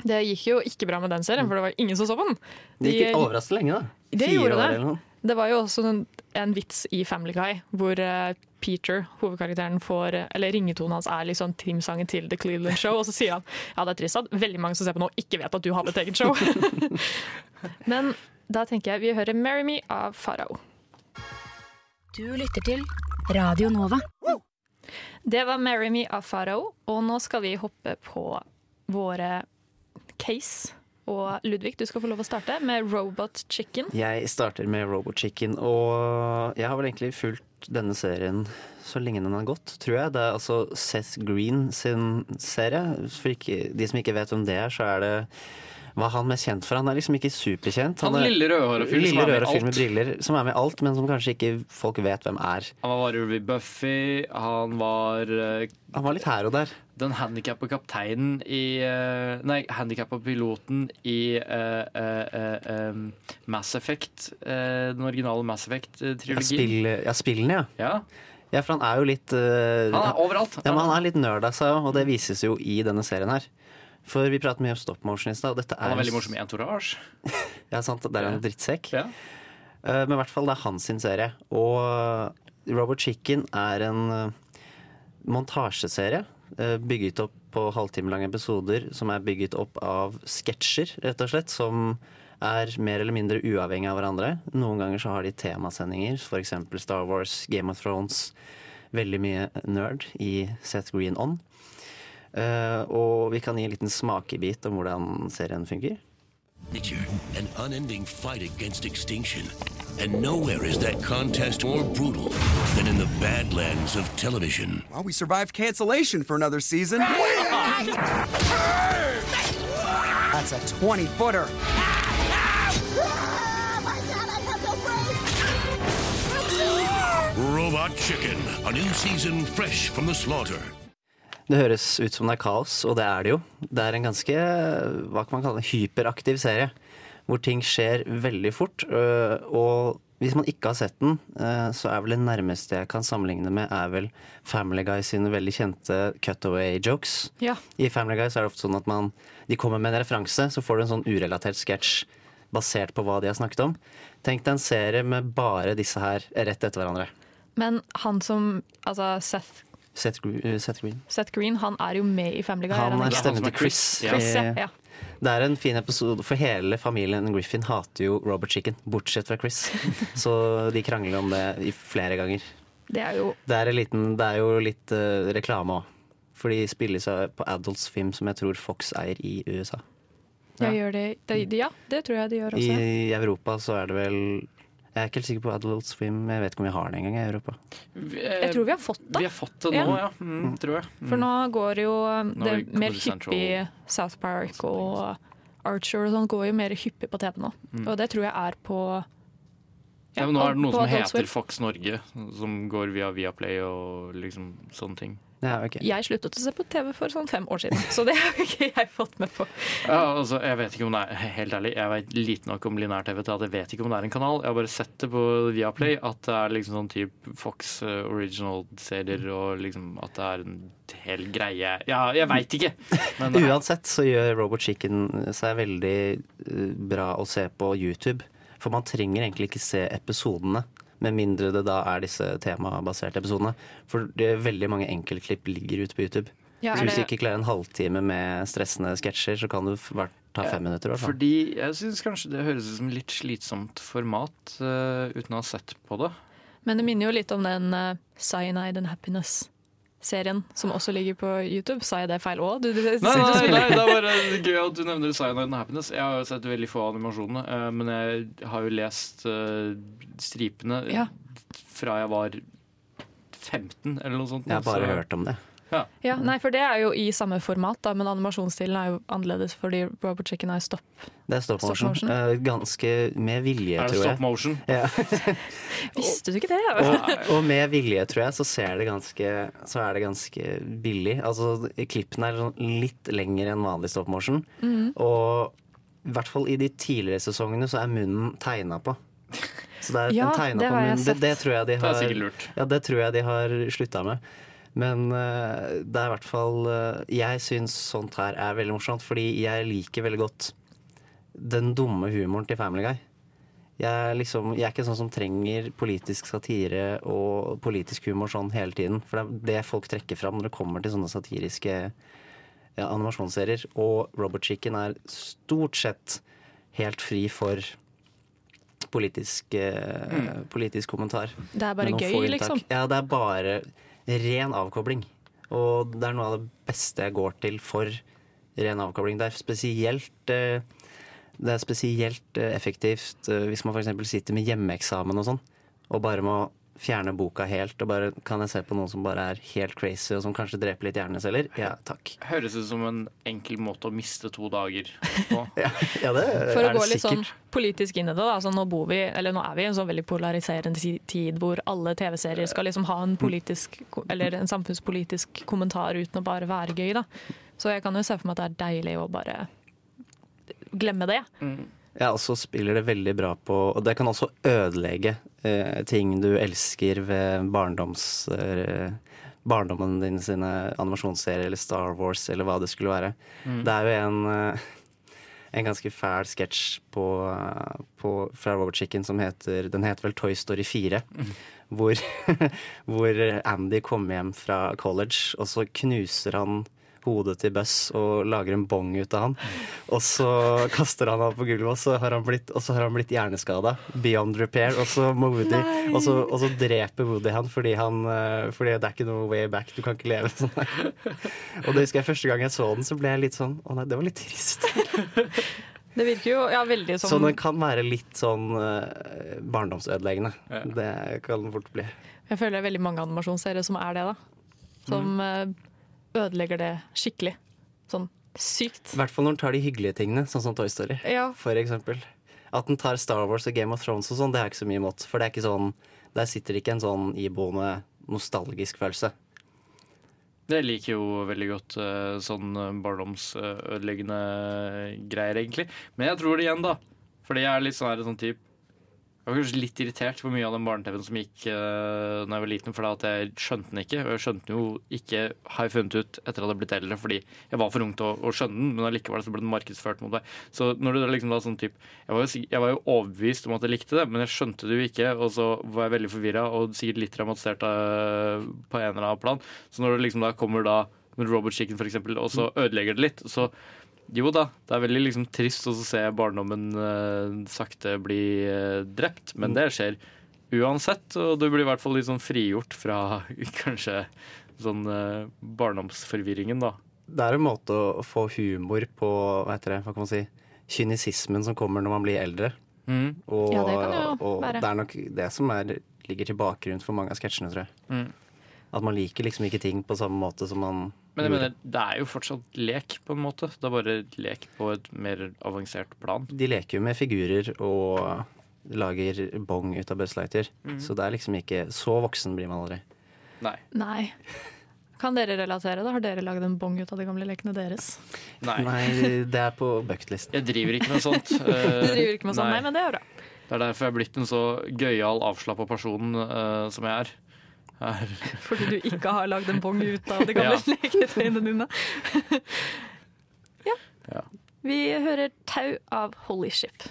Det gikk jo ikke bra med den serien, for det var ingen som så på den. Det gikk De- overraskende lenge, da. Det Fire gjorde år det. Det var jo også en, en vits i Family Guy hvor eh, Peter, hovedkarakteren, får eh, Eller ringetonen hans er liksom teamsangen til The Cleveland Show, og så sier han ja, det er trist at veldig mange som ser på nå, ikke vet at du hadde et eget show. Men da tenker jeg vi hører 'Marry Me' av Farao. Du lytter til Radio Nova. Det var 'Marry Me' av Farao, og nå skal vi hoppe på våre case. Og Ludvig, du skal få lov å starte med Robot Chicken. Jeg starter med Robot Chicken, og jeg har vel egentlig fulgt denne serien så lenge den har gått, tror jeg. Det er altså Seth Green sin serie. For ikke, de som ikke vet om det er, så er det hva er han mest kjent for? Han er liksom ikke superkjent. Han er- lille rødhåra fyren som er med alt. med briller, som er med alt, men som kanskje ikke folk vet hvem er. Han var varulv i Buffy. Han var uh, Han var litt her og der. den handikappa kapteinen i uh, Nei, handikappa piloten i uh, Mass Effect. den originale Mass Effect-trilogien. spill, ja, spillene, ja. Ja, ja. For han er jo litt uh, han er overalt. Ja, men han er litt nerd av seg, og det vises jo i denne serien her. For vi pratet mye om stop motion i stad, Han er veldig morsom i Entourage. Ja, sant, det er en drittsekk. Ja. Eh, Men i hvert fall det er hans sin serie. Og Robert Chicken er en eh, montasjeserie eh, bygget opp på halvtimelange episoder som er bygget opp av sketsjer, rett og slett, som er mer eller mindre uavhengig av hverandre. Noen ganger så har de temasendinger, f.eks. Star Wars, Game of Thrones. Veldig mye nerd i Seth Green On. Eh, og vi kan gi en liten smakebit om hvordan serien funker. Nature, an unending fight against extinction. And nowhere is that contest more brutal than in the badlands of television. Well, we survived cancellation for another season. That's a 20 footer. Robot Chicken, a new season fresh from the slaughter. Det høres ut som det er kaos, og det er det jo. Det er en ganske hva kan man kalle det, hyperaktiv serie. Hvor ting skjer veldig fort. øh, Og hvis man ikke har sett den, øh, så er vel det nærmeste jeg kan sammenligne med, er vel Family Guy sine veldig kjente cutaway jokes. Ja. I Family Guy er det ofte sånn at man, de kommer med en referanse, så får du en sånn urelatert sketsj basert på hva de har snakket om. Tenk deg en serie med bare disse her rett etter hverandre. Men han som Altså Seth, Seth, Gre- øh, Seth Green. Seth Green, han er jo med i Family Guy. Han er stemmen til Chris. Chris. Chris, ja. Eh, ja. Det er en fin episode, for hele familien Griffin hater jo Robert Chicken, bortsett fra Chris. Så de krangler om det i flere ganger. Det er jo Det er, en liten, det er jo litt uh, reklame òg. For de spilles på Adults Film, som jeg tror Fox eier i USA. Ja, gjør det, ja, det tror jeg de gjør også. I Europa så er det vel Jeg er ikke helt sikker på Adult Swim. Jeg vet ikke om vi har det engang i Europa. Jeg tror vi har fått det. Vi har fått det nå, ja. Mm, tror jeg. Mm. For nå går jo Nå det er mer hyppig South Park og Archer og sånn går jo mer hyppig på TV nå. Mm. Og det tror jeg er på Ja, men nå er det noe som heter Fox Norge, som går via Viaplay og liksom sånne ting. Ja, okay. Jeg sluttet å se på TV for sånn fem år siden, så det har ikke jeg fått med på. Ja, altså, jeg vet ikke om det er Helt ærlig, jeg vet lite nok om linær-TV til at jeg vet ikke om det er en kanal. Jeg har bare sett det på Viaplay, at det er liksom sånn type Fox eh, original-serier, og liksom at det er en hel greie Ja, jeg veit ikke! Men er- Uansett så gjør Robot Chicken seg veldig eh, bra å se på YouTube. For man trenger egentlig ikke se episodene, med mindre det da er disse temabaserte episodene. For det er veldig mange enkeltklipp ligger ute på YouTube. Ja, så hvis du ikke klarer en halvtime med stressende sketsjer, så kan du ta fem minutter. i hvert fall. Fordi jeg syns kanskje det høres ut som litt slitsomt format, uh, uten å ha sett på det. Men det minner jo litt om den uh, Cyanide and Happiness-serien, som også ligger på YouTube. Sa jeg det feil òg? Nei, nei, nei, det er bare gøy at du nevner Cyanide and Happiness. Jeg har jo sett veldig få animasjonene, eh, men jeg har jo lest eh, stripene Ja. fra jeg var 15, eller noe sånt. Jeg har bare så- hørt om det. Ja. Ja, nei, for det er jo i samme format, da, men animasjonsstilen er jo annerledes fordi Robot Chicken er stopp. Det er stop Stop motion. motion. Eh, ganske med vilje, Er det tror jeg. stop motion? Ja. Visste du ikke det? og, og med vilje, tror jeg, så ser det ganske Så er det ganske billig. Altså, klippene er sånn litt lengre enn vanlig stop motion. Mm. Og i hvert fall i de tidligere sesongene så er munnen tegna på. Så det er Ja, en tegna på munnen. Det, det tror jeg de Det er har lurt. Ja, det tror jeg de har slutta med. Men uh, det er i hvert fall uh, Jeg syns sånt her er veldig morsomt, fordi jeg liker veldig godt den dumme humoren til Family Guy. Jeg er, liksom, jeg er ikke sånn som trenger politisk satire og politisk humor sånn hele tiden. For det er det folk trekker fram når det kommer til sånne satiriske ja, animasjonsserier. Og Robert Chicken er stort sett helt fri for politisk, eh, politisk kommentar. Det er bare gøy, liksom. Ja, det er bare ren avkobling. Og det er noe av det beste jeg går til for ren avkobling. Det er spesielt eh, det er spesielt eh, effektivt eh, hvis man f.eks. sitter med hjemmeeksamen og sånn, og bare må fjerne boka helt, og bare kan jeg se på noen som bare er helt crazy, og som kanskje dreper litt hjerneceller? Ja, takk. Høres ut som en enkel måte å miste to dager på. ja, det er For å er gå litt sånn politisk inn i det, da. Altså, nå, bor vi, eller nå er vi i en sånn veldig polariserende tid hvor alle TV-serier skal liksom ha en politisk eller en samfunnspolitisk kommentar uten å bare være gøy. da. Så jeg kan jo se for meg at det er deilig å bare glemme det. Ja, og så spiller det veldig bra på Og det kan også ødelegge eh, ting du elsker ved barndoms... Eh, barndommen din sine animasjonsserier eller Star Wars eller hva det skulle være. Mm. Det er jo en eh, en ganske fæl sketsj på, på, fra Robert Chicken som heter Den heter vel Toy Story 4. Hvor, hvor Andy kommer hjem fra college, og så knuser han hodet til Buss og lager en bong ut av han. Og så kaster han han på gulvet, og så har han blitt, og så har han blitt hjerneskada. Beyond repair. Og så, må Woody, og, så, og så dreper Woody han fordi, han eh, fordi det er ikke noe way back. Du kan ikke leve sånn. Og det husker jeg første gang jeg så den, så ble jeg litt sånn Å nei, det var litt trist. Det virker jo ja, veldig som Så den kan være litt sånn uh, barndomsødeleggende. Ja. Det kan den fort bli. Jeg føler det er veldig mange animasjonsserier som er det, da. Som eh, ødelegger det skikkelig. Sånn sykt. I hvert fall når den tar de hyggelige tingene, sånn som Toy Story. Ja. For eksempel. At den tar Star Wars og Game of Thrones og sånn, det er ikke så mye imot. For det er ikke sånn, der sitter det ikke en sånn iboende nostalgisk følelse. Det liker jo veldig godt eh, sånn eh, barndomsødeleggende greier, egentlig. Men jeg tror det igjen, da. Fordi jeg er litt sånn, her, sånn typ Jeg var kanskje litt irritert på mye av den barne-TV-en som gikk uh, da jeg var liten, for at jeg skjønte den ikke. Og jeg skjønte jo ikke, har jeg funnet ut etter at jeg hadde blitt eldre, fordi jeg var for ung til å, å skjønne den, men allikevel så ble den markedsført mot meg. Så når du liksom da sånn typ jeg var, jo, jeg var jo overbevist om at jeg likte det, men jeg skjønte det jo ikke, og så var jeg veldig forvirra og sikkert litt dramatisert uh, på en eller annen plan. Så når du liksom da kommer da med Robert Chicken for eksempel, og så ødelegger det litt, så jo da, det er veldig liksom trist å se barndommen eh, sakte bli eh, drept, men det skjer uansett, og du blir i hvert fall litt sånn frigjort fra kanskje sånn eh, barndomsforvirringen, da. Det er en måte å få humor på, hva heter det, hva kan man si, kynisismen som kommer når man blir eldre. Mm. Og, Ja, det kan jo og være. det er nok det som er, ligger til bakgrunn for mange av sketsjene, tror jeg. Mm. At man liker liksom ikke ting på samme måte som man Men jeg mener, det er jo fortsatt lek, på en måte. Det er bare lek på et mer avansert plan. De leker jo med figurer og lager bong ut av Buzzlighter. Mm. Så det er liksom ikke Så voksen blir man aldri. Nei. Nei. Kan dere relatere? da? Har dere lagd en bong ut av de gamle lekene deres? Nei. det er på bucketlisten. Jeg driver ikke med sånt. Du driver ikke med sånt? nei, men det er bra. Det er derfor jeg er blitt en så gøyal, avslappa person uh, som jeg er. Er. Fordi du ikke har lagd en bong ut av de gamle Ja. leketøyene dine. ja. Ja. Vi hører Tau av Holy Ship.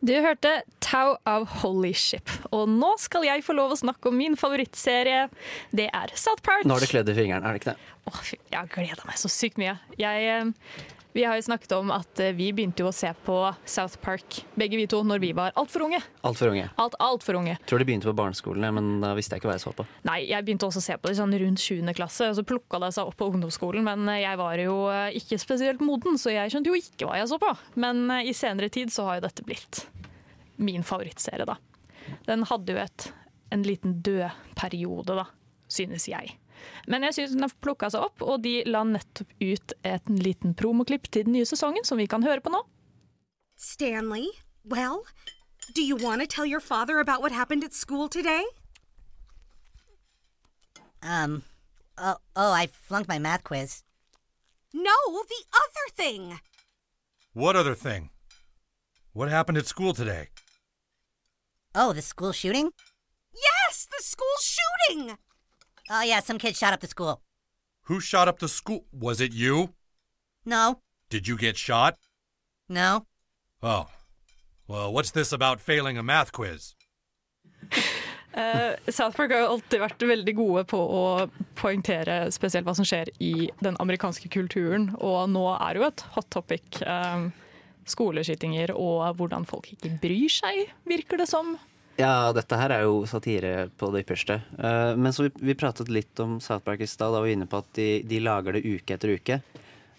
Du hørte Tau av Holy Ship, og nå skal jeg få lov å snakke om min favorittserie. Det er South Park. Nå har du kledd i fingeren, er det ikke det? Åh, jeg har gleda meg så sykt mye. Jeg, eh, vi har jo snakket om at eh, vi begynte jo å se på South Park, begge vi to, når vi var altfor unge. Altfor unge. Alt for unge. Tror det begynte på barneskolen, men da visste jeg ikke hva jeg så på. Nei, jeg begynte også å se på det sånn rundt 7. klasse, og så plukka det seg opp på ungdomsskolen. Men eh, jeg var jo eh, ikke spesielt moden, så jeg skjønte jo ikke hva jeg så på. Men i senere tid så har jo dette blitt min favorittserie, da. Den hadde jo et, en liten død periode, da, synes jeg. Men jeg synes den har plukka seg opp, og de la nettopp ut et liten promoklipp til den nye sesongen, som vi kan høre på nå. Stanley, well, do you want to tell your father about what happened at school today? Um, oh, oh, I flunked my math quiz. No, the other thing. What other thing? What happened at school today? Oh, the school shooting? Yes, the school shooting. Oh, yeah, some kid shot up the school. Who shot up the school? Was it you? No, Did you get shot? no. Oh. Well, what's this about failing a math quiz? Uh, South Park har jo alltid vært veldig gode på å poengtere spesielt hva som skjer i den amerikanske kulturen, og nå er det jo et hot topic. eh, skoleskytinger og hvordan folk ikke bryr seg, virker det som. Ja, dette her er jo satire på det ypperste. Uh, men så vi, vi pratet litt om South Park i stad. Da var vi inne på at de, de lager det uke etter uke.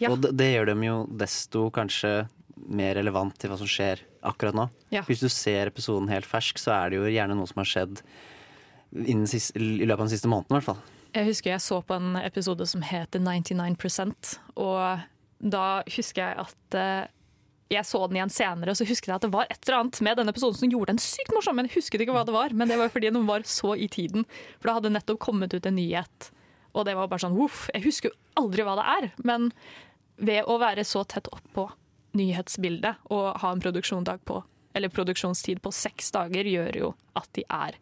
Ja. Og det, det gjør dem jo desto kanskje mer relevant til hva som skjer akkurat nå. Ja. Hvis du ser episoden helt fersk, så er det jo gjerne noe som har skjedd siste, i løpet av den siste måneden, i hvert fall. Jeg husker jeg så på en episode som heter 99 og da husker jeg at eh, jeg så den igjen senere, og så husket jeg at det var et eller annet med denne episoden som gjorde den sykt morsom. Men jeg husket ikke hva det var, men det var fordi den var så i tiden. For da hadde nettopp kommet ut en nyhet, og det var bare sånn uff. Jeg husker jo aldri hva det er, men ved å være så tett oppå nyhetsbildet og ha en produksjonsdag på, eller produksjonstid på seks dager, gjør jo at de er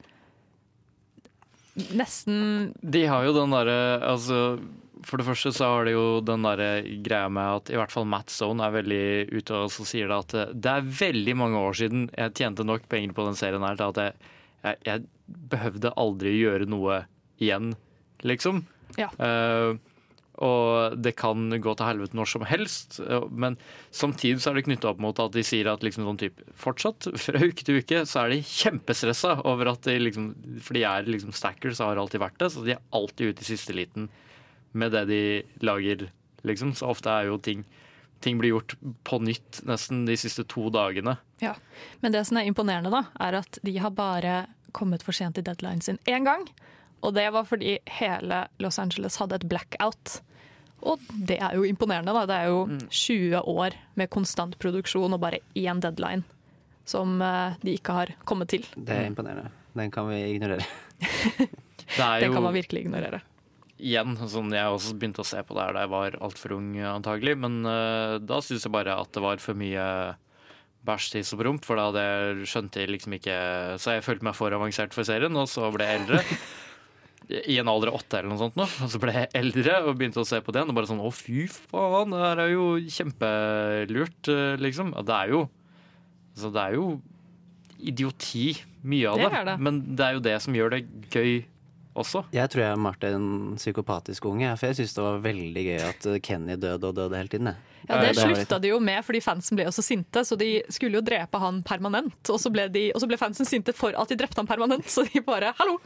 nesten De har jo den derre altså, For det første så har det jo den der greia med at i hvert fall Matt Stone er veldig ute og så sier det at eh, det er veldig mange år siden jeg tjente nok penger på den serien her til at jeg, jeg, jeg behøvde aldri gjøre noe igjen, liksom. Ja. Uh, og det kan gå til helvete når som helst. eh, Men samtidig så er det knytta opp mot at de sier at liksom sånn type, fortsatt, fra uke til uke, så er de kjempestressa over at de liksom For de er liksom stackers og har alltid vært det, så de er alltid ute i siste liten med det de lager, liksom. Så ofte er jo ting Ting blir gjort på nytt nesten de siste to dagene. Ja, Men det som er imponerende, da, er at de har bare kommet for sent i deadline sin én gang. Og det var fordi hele Los Angeles hadde et blackout. Og det er jo imponerende, da. Det er jo 20 år med konstant produksjon og bare én deadline som eh, de ikke har kommet til. Det er imponerende. Den kan vi ignorere. Det er jo kan man virkelig ignorere. Igjen, sånn jeg også begynte å se på det her da jeg var altfor ung antagelig, men uh, da syntes jeg bare at det var for mye bæsj, tiss og promp, for da hadde jeg skjønte jeg liksom ikke Så jeg følte meg for avansert for serien, og så ble jeg eldre. I en alder av åtte eller noe sånt nå. Og så ble jeg eldre og begynte å se på det igjen. Og bare sånn å fy faen, det her er jo kjempelurt, eh, liksom. Ja, Det er jo Så det er jo idioti, mye av Det det. Men det er jo det som gjør det gøy også. Jeg tror jeg er Martin psykopatisk unge, for jeg syns det var veldig gøy at eh, Kenny døde og døde hele tiden. jeg. Ja, Det det slutta de jo med fordi fansen ble jo så sinte, så de skulle jo drepe han permanent. Og så ble, de, og så ble fansen sinte for at de drepte han permanent, så de bare hallo!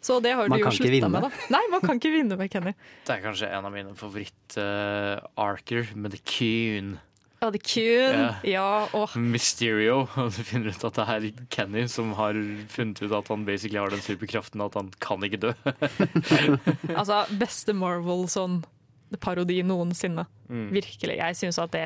Så det har Man de jo slutta med, da. Nei, man kan ikke vinne med Kenny. Det er kanskje en av mine favoritt-arker med The Coon. Ja, The Coon. Ja. Ja, og... Mysterio. Og du finner ut at det er Kenny som har funnet ut at han basically har den superkraften at han kan ikke dø. Altså, beste Marvel sånn parodi noensinne. Mm. Virkelig. Jeg synes at det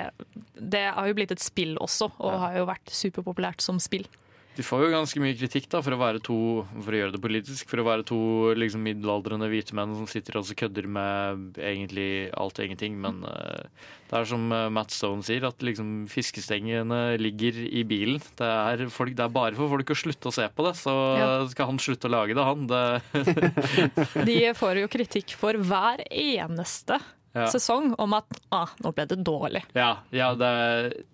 Det har jo blitt et spill også, og har jo vært superpopulært som spill. De får jo ganske mye kritikk da, for å være to For å gjøre det politisk, for å være to liksom, middelaldrende hvite menn som sitter og kødder med egentlig alt og ingenting. Men uh, det er som eh, Matt Stone sier, at liksom, fiskestengene ligger i bilen. Det er, folk, det er bare for folk å slutte å se på det, så Ja. skal han slutte å lage det, han. Det, De får jo kritikk for hver eneste Ja. sesong om at ah, nå ble det dårlig. Ja, ja det,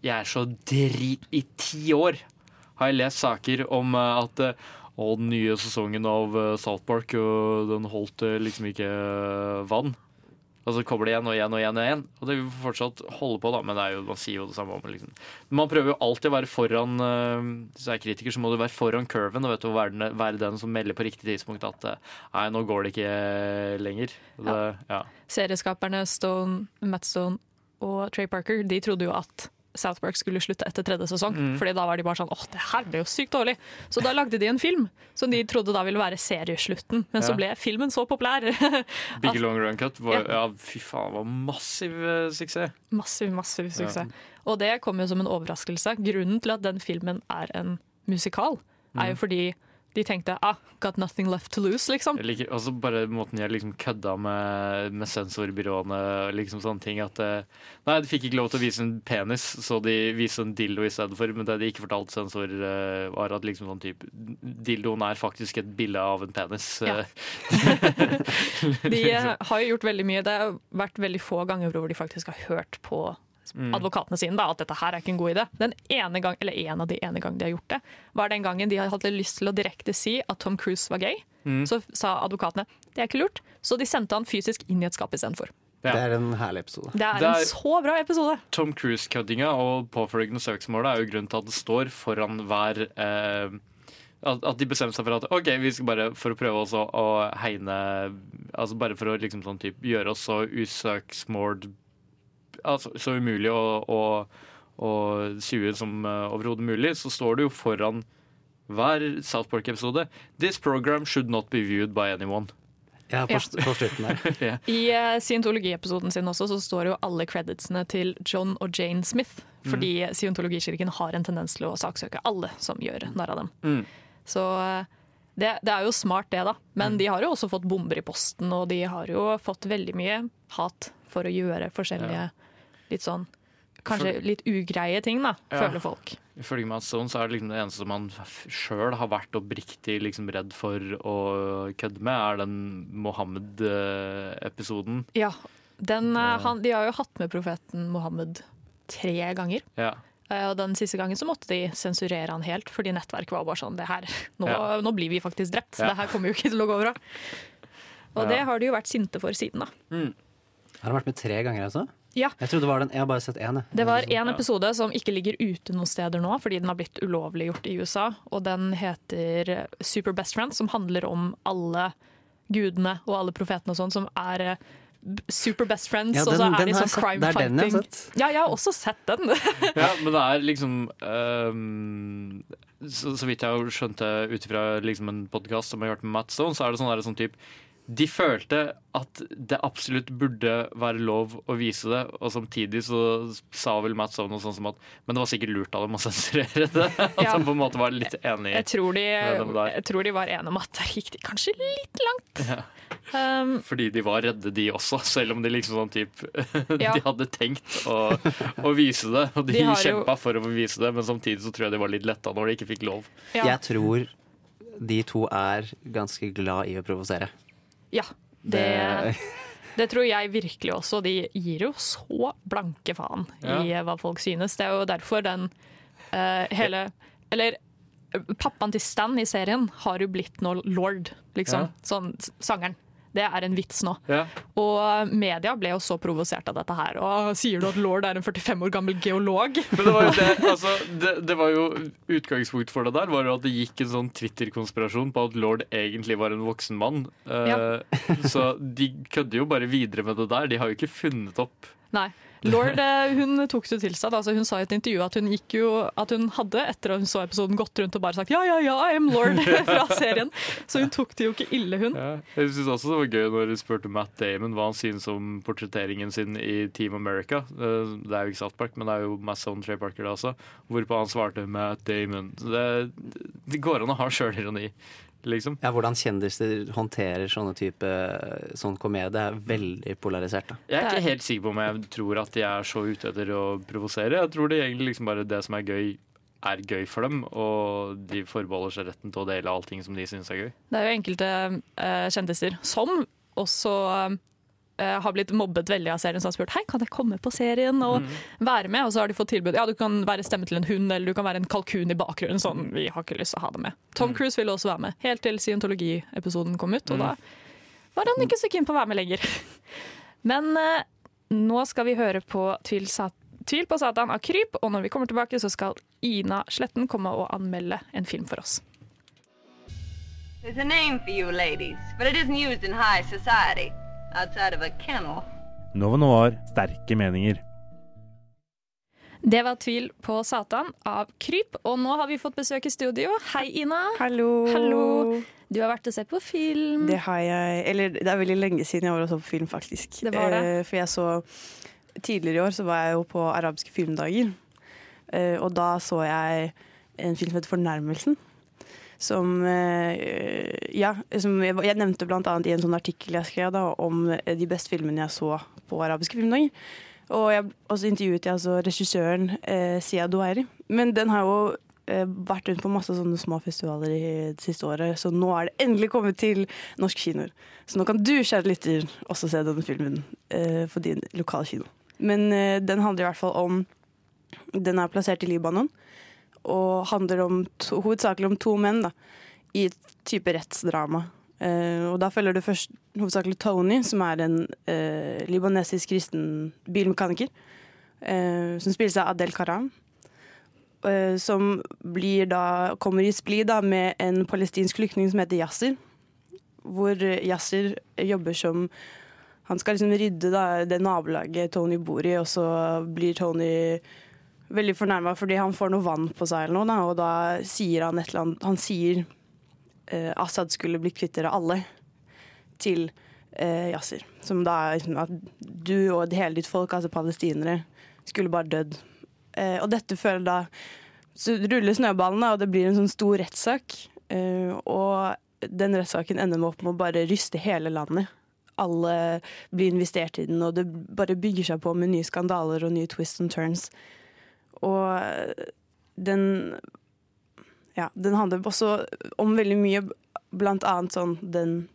jeg er så drit I ti år har jeg lest saker om eh, at og den nye sesongen av eh, South Park og den holdt eh, liksom ikke eh, vann. Og så kommer det igjen og igjen og igjen. Og igjen Og det vil fortsatt holde på, da, men det er jo, man sier jo det samme om liksom. Man prøver jo alltid å være foran Hvis du er kritiker, så må du være foran curven og vet du, være, den, være den som melder på riktig tidspunkt at eh, nei, nå går det ikke lenger. Det, ja. ja. Serieskaperne Stone, Matt Stone og Trey Parker de trodde jo at South Park skulle slutte etter tredje sesong. Mm. Fordi da var de bare sånn åh, det her ble jo sykt dårlig. Så da lagde de en film som de trodde da ville være serieslutten. Men så ble filmen så populær. Big Long Run Cut var, Ja. ja. fy faen, var massiv eh, suksess. Massiv, massiv suksess. Og det kom jo som en overraskelse. Grunnen til at den filmen er en musikal, er Mm. jo fordi de tenkte ah, got nothing left to lose, liksom. Liker også bare måten jeg liksom kødda med, med sensorbyråene og liksom sånne ting. At eh, nei, de fikk ikke lov til å vise en penis, så de viste en dildo i stedet for. Men det de ikke fortalte sensor, eh, var at liksom sånn type dildoen er faktisk et bilde av en penis. Ja. Eh, De eh, har jo gjort veldig mye. Det har vært veldig få ganger hvor de faktisk har hørt på. Advokatene sine da, at dette her er ikke en god idé. Den ene gang, eller En av de ene gang de har gjort det, var den gangen de hadde lyst til å direkte si at Tom Cruise var gay. Mm. Så sa advokatene det er ikke lurt, så de sendte han fysisk inn i et skap istedenfor. Ja. Det er en herlig episode. Det er Det er- en så bra episode! Tom Cruise-køddinga og påfølgende søksmålet er jo grunnen til at det står foran hver eh, at at de bestemte seg for at OK, vi skal bare for å prøve også å hegne Altså bare for å liksom sånn typ gjøre oss så usøksmål altså, Så umulig å, å, å sue ut som uh, overhodet mulig, så står det jo foran hver South Park-episode This program should not be viewed by anyone. Ja, på, Ja. på slutten der. ja. I uh, scientologiepisoden sin også så står jo alle creditsene til John og Jane Smith. Fordi scientologikirken har en tendens til å saksøke alle som gjør narr av dem. Mm. Så uh, det, det er jo smart det, da. Men de har jo også fått bomber i posten, og de har jo fått veldig mye hat for å gjøre forskjellige litt sånn Kanskje For- litt ugreie ting, da, Ja. føler folk. Ifølge Matt Stone så er det liksom det eneste som han sjøl har vært oppriktig liksom redd for å kødde med, er den Mohammed-episoden. Ja, den, uh, han, De har jo hatt med profeten Mohammed tre ganger. Ja. Eh, Og den siste gangen så måtte de sensurere han helt, fordi nettverket var bare sånn det her, nå, Ja. nå blir vi faktisk drept. Ja. Det her kommer jo ikke til å gå bra. Og Ja. det har de jo vært sinte for siden, da. Har han vært med tre ganger, altså? Ja. Jeg trodde det var den, jeg har bare sett én. Det var en episode som ikke ligger ute noen steder nå, fordi den har blitt ulovliggjort i USA. Og den heter Super Best Friends, som handler om alle gudene og alle profetene og sånn, som er eh, super best friends, Ja, og så er den de sånn crime Det er den jeg har fighting. sett. Ja, jeg har også sett den. ja, men det er liksom um, så, så vidt jeg har skjønt det ut ifra liksom en podkast som jeg har hørt med Matt Stone, så er det sånn, der, sånn typ De følte at det absolutt burde være lov å vise det, og samtidig så sa vel Matt Stone noe sånt som at Men det var sikkert lurt av dem å sensurere det. At Ja. han på en måte var litt enig Jeg tror, de, med dem der. jeg tror de var enige om at der gikk de kanskje litt langt. Ja. Um, Fordi de var redde, de også, selv om de liksom sånn typ Ja. De hadde tenkt å, å vise det, og de, De kjempa jo- for å få vise det, men samtidig så tror jeg de var litt letta når de ikke fikk lov. Ja. Jeg tror de to er ganske glad i å provosere. Ja, det, det tror jeg virkelig også. De gir jo så blanke faen i hva folk synes. Det er jo derfor den uh, hele Eller Pappaen til Stan i serien har jo blitt nå lord, liksom. Sånn sangeren. Det er en vits nå. Ja. Og media ble jo så provosert av dette her. Og sier du at lord er en 45 år gammel geolog? Men det var jo det, altså, det, det var jo utgangspunkt for det der, var jo at det gikk en sånn Twitter-konspirasjon på at lord egentlig var en voksen mann. Eh, Så de kødder jo bare videre med det der. De har jo ikke funnet opp Nei. Lord eh, hun tok det til seg. da. Hun sa i et intervju at hun jo, at hun hadde, etter at hun så episoden, gått rundt og bare sagt ja, ja, ja, I'm lord fra serien. Så hun tok det jo ikke ille, hun. Ja, jeg synes også det var gøy når hun spurte Matt Damon hva han synes om portretteringen sin i Team America. Eh, Det er jo ikke South Park, men det er jo masse om Trey Parker det også. Hvorpå han svarte Matt Damon. Det, det går an å ha sjølironi, liksom. Ja, Hvordan kjendiser håndterer sånne type sånn komedie, er veldig polarisert. da. Jeg er ikke helt sikker på om jeg tror at de er så ute etter å provosere. Jeg tror det egentlig liksom bare det som er gøy, er gøy for dem, og de forbeholder seg retten til å dele allting som de syns er gøy. Det er jo enkelte uh, kjendiser som også eh, har blitt mobbet veldig av serien, som har spurt hei, kan jeg komme på serien og være med. Og så har de fått tilbud ja, du kan være stemme til en hund eller du kan være en kalkun i bakgrunnen. Sånn, vi har ikke lyst til å ha det med. Tom Cruise ville også være med, helt til scientologiepisoden kom ut. Og da var han ikke så keen på å være med lenger. Men eh, nå skal vi høre på Tvil, Sat Tvil på Satan av Kryp, og når vi kommer tilbake, så skal Ina Sletten komme og anmelde en film for oss. There's a name for you ladies, but it isn't used in high society, outside of a kennel. Nova Noir sterke meninger. Det var Tvil på Satan av Kryp, og nå har vi fått besøk i studio. Hei, Ina. Hallo. Hallo. Du har vært og sett på film. Det har jeg. Eller det er veldig lenge siden jeg var og så på film, faktisk. Det var det. Eh, For jeg så Tidligere i år så var jeg jo på arabiske filmdager. Eh, Og da så jeg en film som heter 'Fornærmelsen'. Som eh, Ja, som jeg, jeg nevnte annet i en sånn artikkel jeg skrev da, om eh, de beste filmene jeg så på arabiske filmdager. Og jeg også intervjuet jeg altså regissøren eh, Sia Duairi. Men den har jo eh, vært rundt på masse sånne små festivaler i det siste året, så nå er det endelig kommet til norsk kinoer. Så nå kan du, kjære lytter, også se denne filmen eh, på din lokale kino. Men eh, den handler i hvert fall om Den er plassert i Libanon, og handler om to, hovedsakelig om to menn da, i et type rettsdrama. Uh, og da følger du først hovedsakelig Tony, som er en uh, libanesisk kristen bilmekaniker. Uh, som spilles av Adel Karam. Som blir da, kommer i splid med en palestinsk flyktning som heter Yasser. Hvor Yasser jobber som Han skal liksom rydde da, det nabolaget Tony bor i, og så blir Tony veldig fornærma fordi han får noe vann på seg, eller noe, da, og da sier han et eller annet Han sier eh, Assad skulle bli kvitt dere alle til eh, Yasser. Som da er liksom at du og hele ditt folk, altså palestinere, skulle bare dødd. Eh, og dette føler da Så ruller snøballen, og det blir en sånn stor rettssak. Eh, og den rettssaken ender med opp med å bare ryste hele landet. Alle blir investert i den, og det bare bygger seg på med nye skandaler og nye twists and turns. Og den Ja, den handler også om veldig mye, blant annet sånn den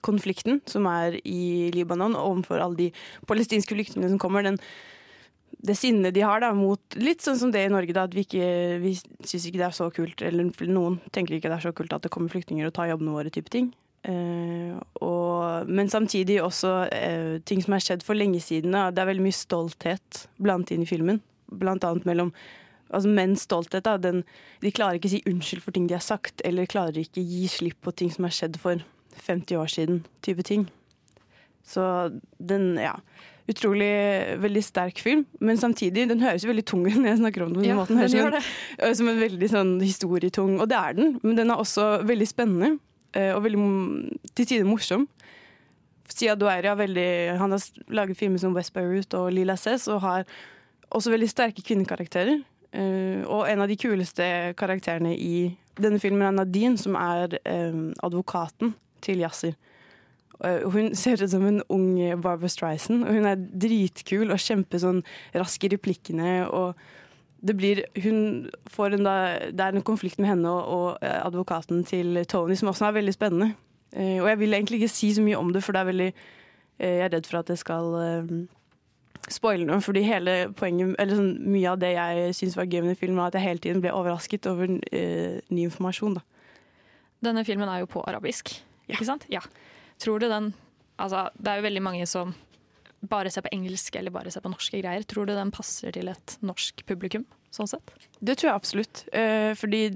konflikten som er i Libanon overfor alle de palestinske flyktningene som kommer. Den, det sinnet de har da mot Litt sånn som det i Norge, da, at vi ikke vi syns ikke det er så kult, eller noen tenker ikke det er så kult at det kommer flyktninger og tar jobbene våre, type ting. Eh, og, men samtidig også eh, ting som har skjedd for lenge siden. Da. Det er veldig mye stolthet blant inn i filmen. Annet mellom altså menns stolthet. Da, den, de klarer ikke å si unnskyld for ting de har sagt, eller klarer ikke gi slipp på ting som har skjedd for 50 år siden, type ting. Så den, ja Utrolig veldig sterk film, men samtidig den høres jo veldig tung ut når jeg snakker om den. Ja. Den høres den som som en veldig sånn historietung, og det er den, men den er også veldig spennende. eh, Og veldig til tider morsom. Sia Douairi har veldig Han har laget filmer som West Beirut og Lila Cess, og har også veldig sterke kvinnekarakterer. Uh, og en av de kuleste karakterene i denne filmen er Nadine, som er um, advokaten til Yasser. Uh, hun ser ut som en ung Barbara Streisand, og hun er dritkul og kjempe sånn rask i replikkene. og det blir, hun får en da, det er en konflikt med henne og, og advokaten til Tony, som også er veldig spennende. Uh, og jeg vil egentlig ikke si så mye om det, for det er veldig, jeg er redd for at det skal spoile noe, fordi hele poenget, eller sånn, mye av det jeg syns var gøy med filmen, var at jeg hele tiden ble overrasket over uh, ny informasjon. da. Denne filmen er jo på arabisk, ikke sant? Ja. Tror du den Altså, det er jo veldig mange som bare ser på engelsk eller bare ser på norske greier. Tror du den passer til et norsk publikum, sånn sett? Det tror jeg absolutt. Uh, fordi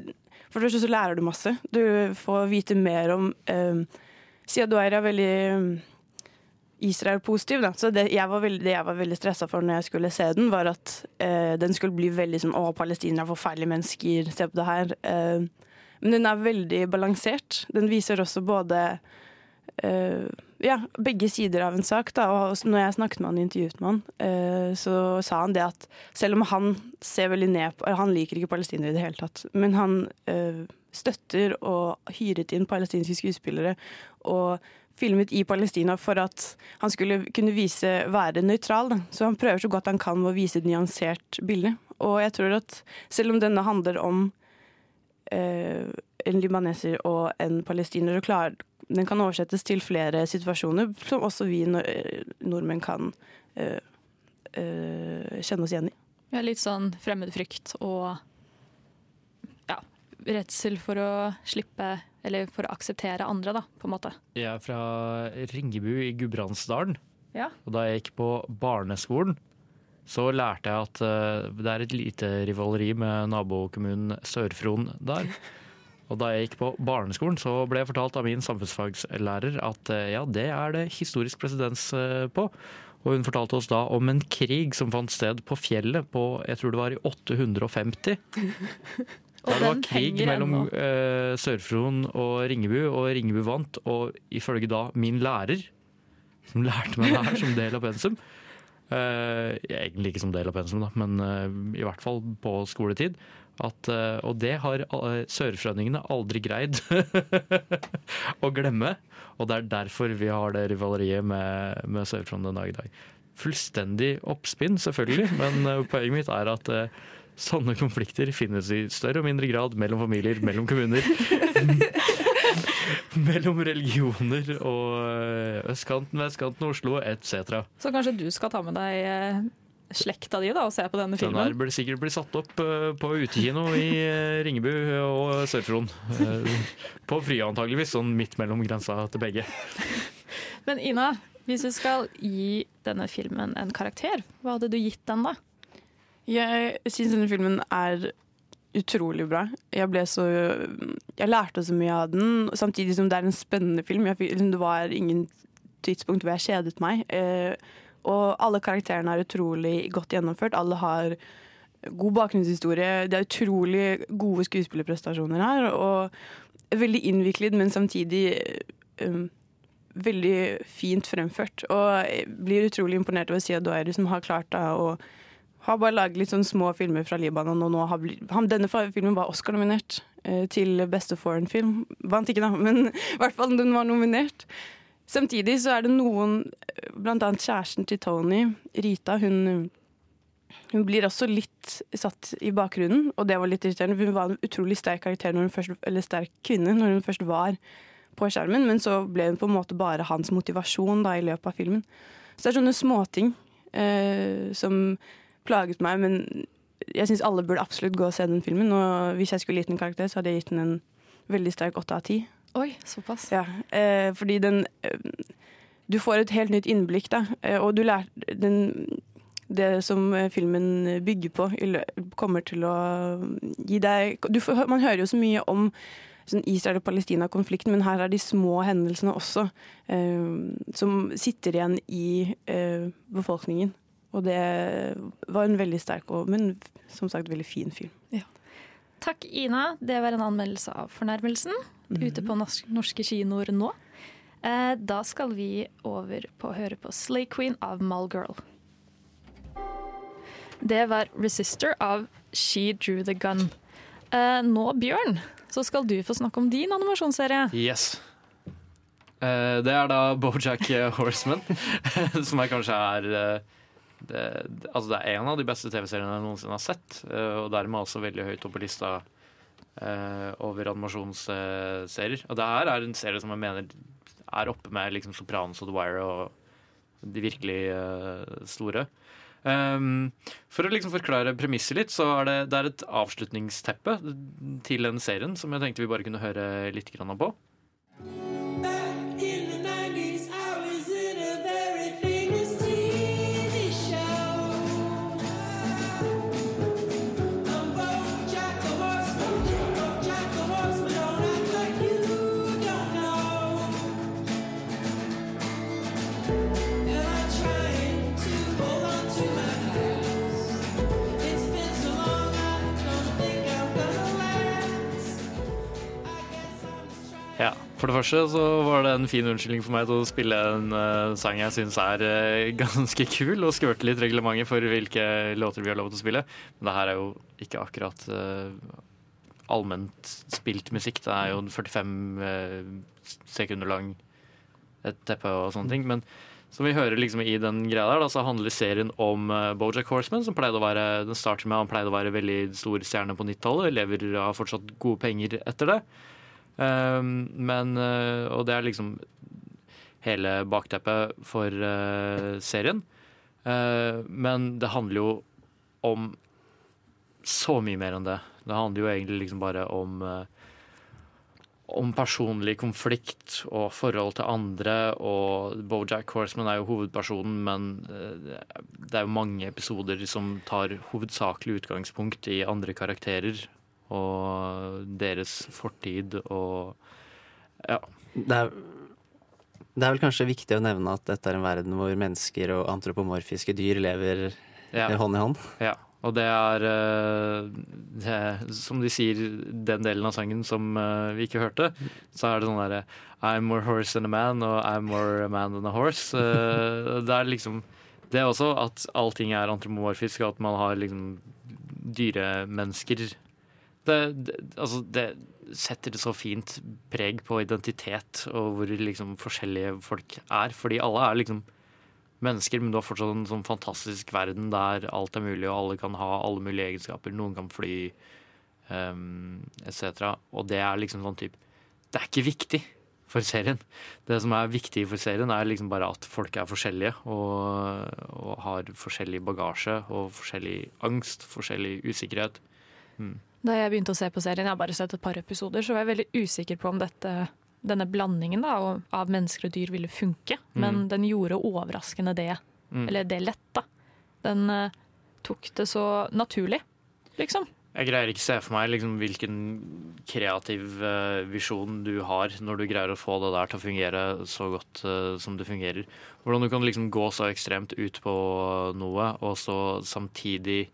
For det første så lærer du masse. Du får vite mer om uh, Siden du er veldig Israel-positiv, da. Så det jeg var veldig, det veldig stressa for når jeg skulle se den, var at eh, den skulle bli veldig sånn Å, palestinere er forferdelige mennesker, se på det her. Eh, men den er veldig balansert. Den viser også både eh, ja, begge sider av en sak. Da. Og når jeg snakket med han intervjuet med han, eh, så sa han det at selv om han ser veldig ned på Han liker ikke palestinere i det hele tatt, men han eh, støtter og hyret inn palestinske skuespillere og filmet i Palestina for at han skulle kunne vise være nøytral. Så han prøver så godt han kan med å vise et nyansert bilde. Og jeg tror at selv om denne handler om eh, en libaneser og en palestiner, så klar, den kan oversettes til flere situasjoner som også vi nordmenn kan eh, eh, kjenne oss igjen i. Ja, litt sånn fremmedfrykt og ja, redsel for å slippe Eller for å akseptere andre, da, på en måte. Jeg er fra Ringebu i Gudbrandsdalen. Ja. Og da jeg gikk på barneskolen, så lærte jeg at eh, det er et lite rivaleri med nabokommunen Sør-Fron der. Og da jeg gikk på barneskolen, så ble jeg fortalt av min samfunnsfagslærer at eh, ja, det er det historisk presedens eh, på. Og hun fortalte oss da om en krig som fant sted på fjellet på jeg tror det var i 850. Og det var krig mellom uh, Sør-Fron og Ringebu, og Ringebu vant. Og ifølge da min lærer, som lærte meg det her som del av pensum uh, Egentlig ikke som del av pensum, da, men uh, i hvert fall på skoletid. At, og det har sørfrøningene aldri greid å glemme. Og det er derfor vi har det rivaleriet med, med Sør-Fron den dag i dag. Fullstendig oppspinn, selvfølgelig, men poenget mitt er at Sånne konflikter finnes i større og mindre grad mellom familier, mellom kommuner. mellom religioner og eh, østkanten, vestkanten, Oslo etc. Så kanskje du skal ta med deg eh, slekta di da, og se på denne filmen? Den burde sikkert bli satt opp eh, på utekino i Ringebu og Sør-Fron. På Frya antageligvis, sånn midt mellom grensa til begge. Men Ina, hvis du skal gi denne filmen en karakter, hva hadde du gitt den da? Jeg syns denne filmen er utrolig bra. Jeg så Jeg lærte så mye av den, samtidig som det er en spennende film. Jeg, liksom, det var ingen tidspunkt hvor jeg kjedet meg. Eh, og alle karakterene er utrolig godt gjennomført. Alle har god bakgrunnshistorie. Det er utrolig gode skuespillerprestasjoner her. Og veldig innviklet, men samtidig um, veldig fint fremført. Og jeg blir utrolig imponert over Sia Doeri, som har klart da, å har bare laget litt sånn små filmer fra Libanon, og nå har blitt, han, denne filmen var Oscar-nominert eh, til beste foreign film. Vant ikke, da, men i hvert fall den var nominert. Samtidig så er det noen, eh, blant annet kjæresten til Tony, Rita, hun, hun blir også litt satt i bakgrunnen, og det var litt irriterende. Hun var en utrolig sterk karakter, først, eller sterk kvinne, når hun først var på skjermen, men så ble hun på en måte bare hans motivasjon da, i løpet av filmen. Så det er sånne småting eh, som plaget meg, men jeg syns alle burde absolutt gå og se den filmen. Og hvis jeg skulle gitt den karakter, så hadde jeg gitt den en veldig sterk åtte av ti. Oi, såpass. Ja, eh, fordi den eh, Du får et helt nytt innblikk, da. Eh, og du lærer den Det som eh, filmen bygger på, kommer til å gi deg du får, Man hører jo så mye om sånn Israel- og Palestina-konflikten, men her er de små hendelsene også eh, som sitter igjen i eh, befolkningen. Og det var en veldig sterk, og, men som sagt veldig fin film. Takk, Ina. Det var en anmeldelse av Fornærmelsen ute på norsk, norske kinoer nå. Eh, da skal vi over på å høre på Slay Queen av Malgirl. Det var Resister av She Drew The Gun. Eh, nå, Bjørn, så skal du få snakke om din animasjonsserie. Yes. Eh, det er da Bojack Horseman, som jeg kanskje er det, altså det er en av de beste TV-seriene jeg noensinne har sett, eh, og dermed også veldig høyt oppe på lista uh, over animasjonsserier. Og det her er en serie som jeg mener er oppe med liksom Sopranos og The Wire og de virkelig uh, store. Um, for å liksom forklare premisset litt, så er det, det er et avslutningsteppe til den serien som jeg tenkte vi bare kunne høre litt grann på. For det første så var det en fin unnskyldning for meg til å spille en uh, sang jeg syns er uh, ganske kul, og skvørte litt reglementet for hvilke låter vi har lov til å spille. Men det her er jo ikke akkurat uh, allment spilt musikk. Det er jo en 45 eh, sekunder lang et teppe og sånne ting. Men som vi hører liksom i den greia der, da, så handler serien om Bojack Horseman, som pleide å være den starter med han pleide å være veldig stor stjerne på 90-tallet. Lever av fortsatt gode penger etter det. Um, men uh, Og det er liksom hele bakteppet for uh, serien. Uh, men det handler jo om så mye mer enn det. Det handler jo egentlig liksom bare om om personlig konflikt og forhold til andre. Og Bojack Horseman er jo hovedpersonen, men det er jo mange episoder som tar hovedsakelig utgangspunkt i andre karakterer og deres fortid og ja. Det er, det er vel kanskje viktig å nevne at dette er en verden hvor mennesker og antropomorfiske dyr lever Ja. hånd i hånd. Ja, og det er, eh, det er Som de sier, den delen av sangen som eh, vi ikke hørte, så er det sånn derre I'm more horse than a man, og I'm more a man than a horse. Eh, Det er liksom Det er også at allting er antropomorfisk, og at man har liksom dyremennesker. Det, det, altså det setter det så fint preg på identitet og hvor liksom forskjellige folk er. Fordi alle er liksom mennesker, men du har fortsatt en sånn fantastisk verden der alt er mulig, og alle kan ha alle mulige egenskaper. Noen kan fly, um, etc. Og det er liksom sånn type Det er ikke viktig for serien. Det som er viktig for serien, er liksom bare at folk er forskjellige og, og har forskjellig bagasje og forskjellig angst, forskjellig usikkerhet. Mm. Da jeg begynte å se på serien, jeg har bare sett et par episoder, så var jeg veldig usikker på om dette, denne blandingen da, av mennesker og dyr ville funke. Men Mm. den gjorde overraskende det. Mm. Eller det lett, da. Den uh, tok det så naturlig, liksom. Jeg greier ikke se for meg liksom, hvilken kreativ uh, visjon du har når du greier å få det der til å fungere så godt uh, som det fungerer. Hvordan du kan liksom gå så ekstremt ut på noe, og så samtidig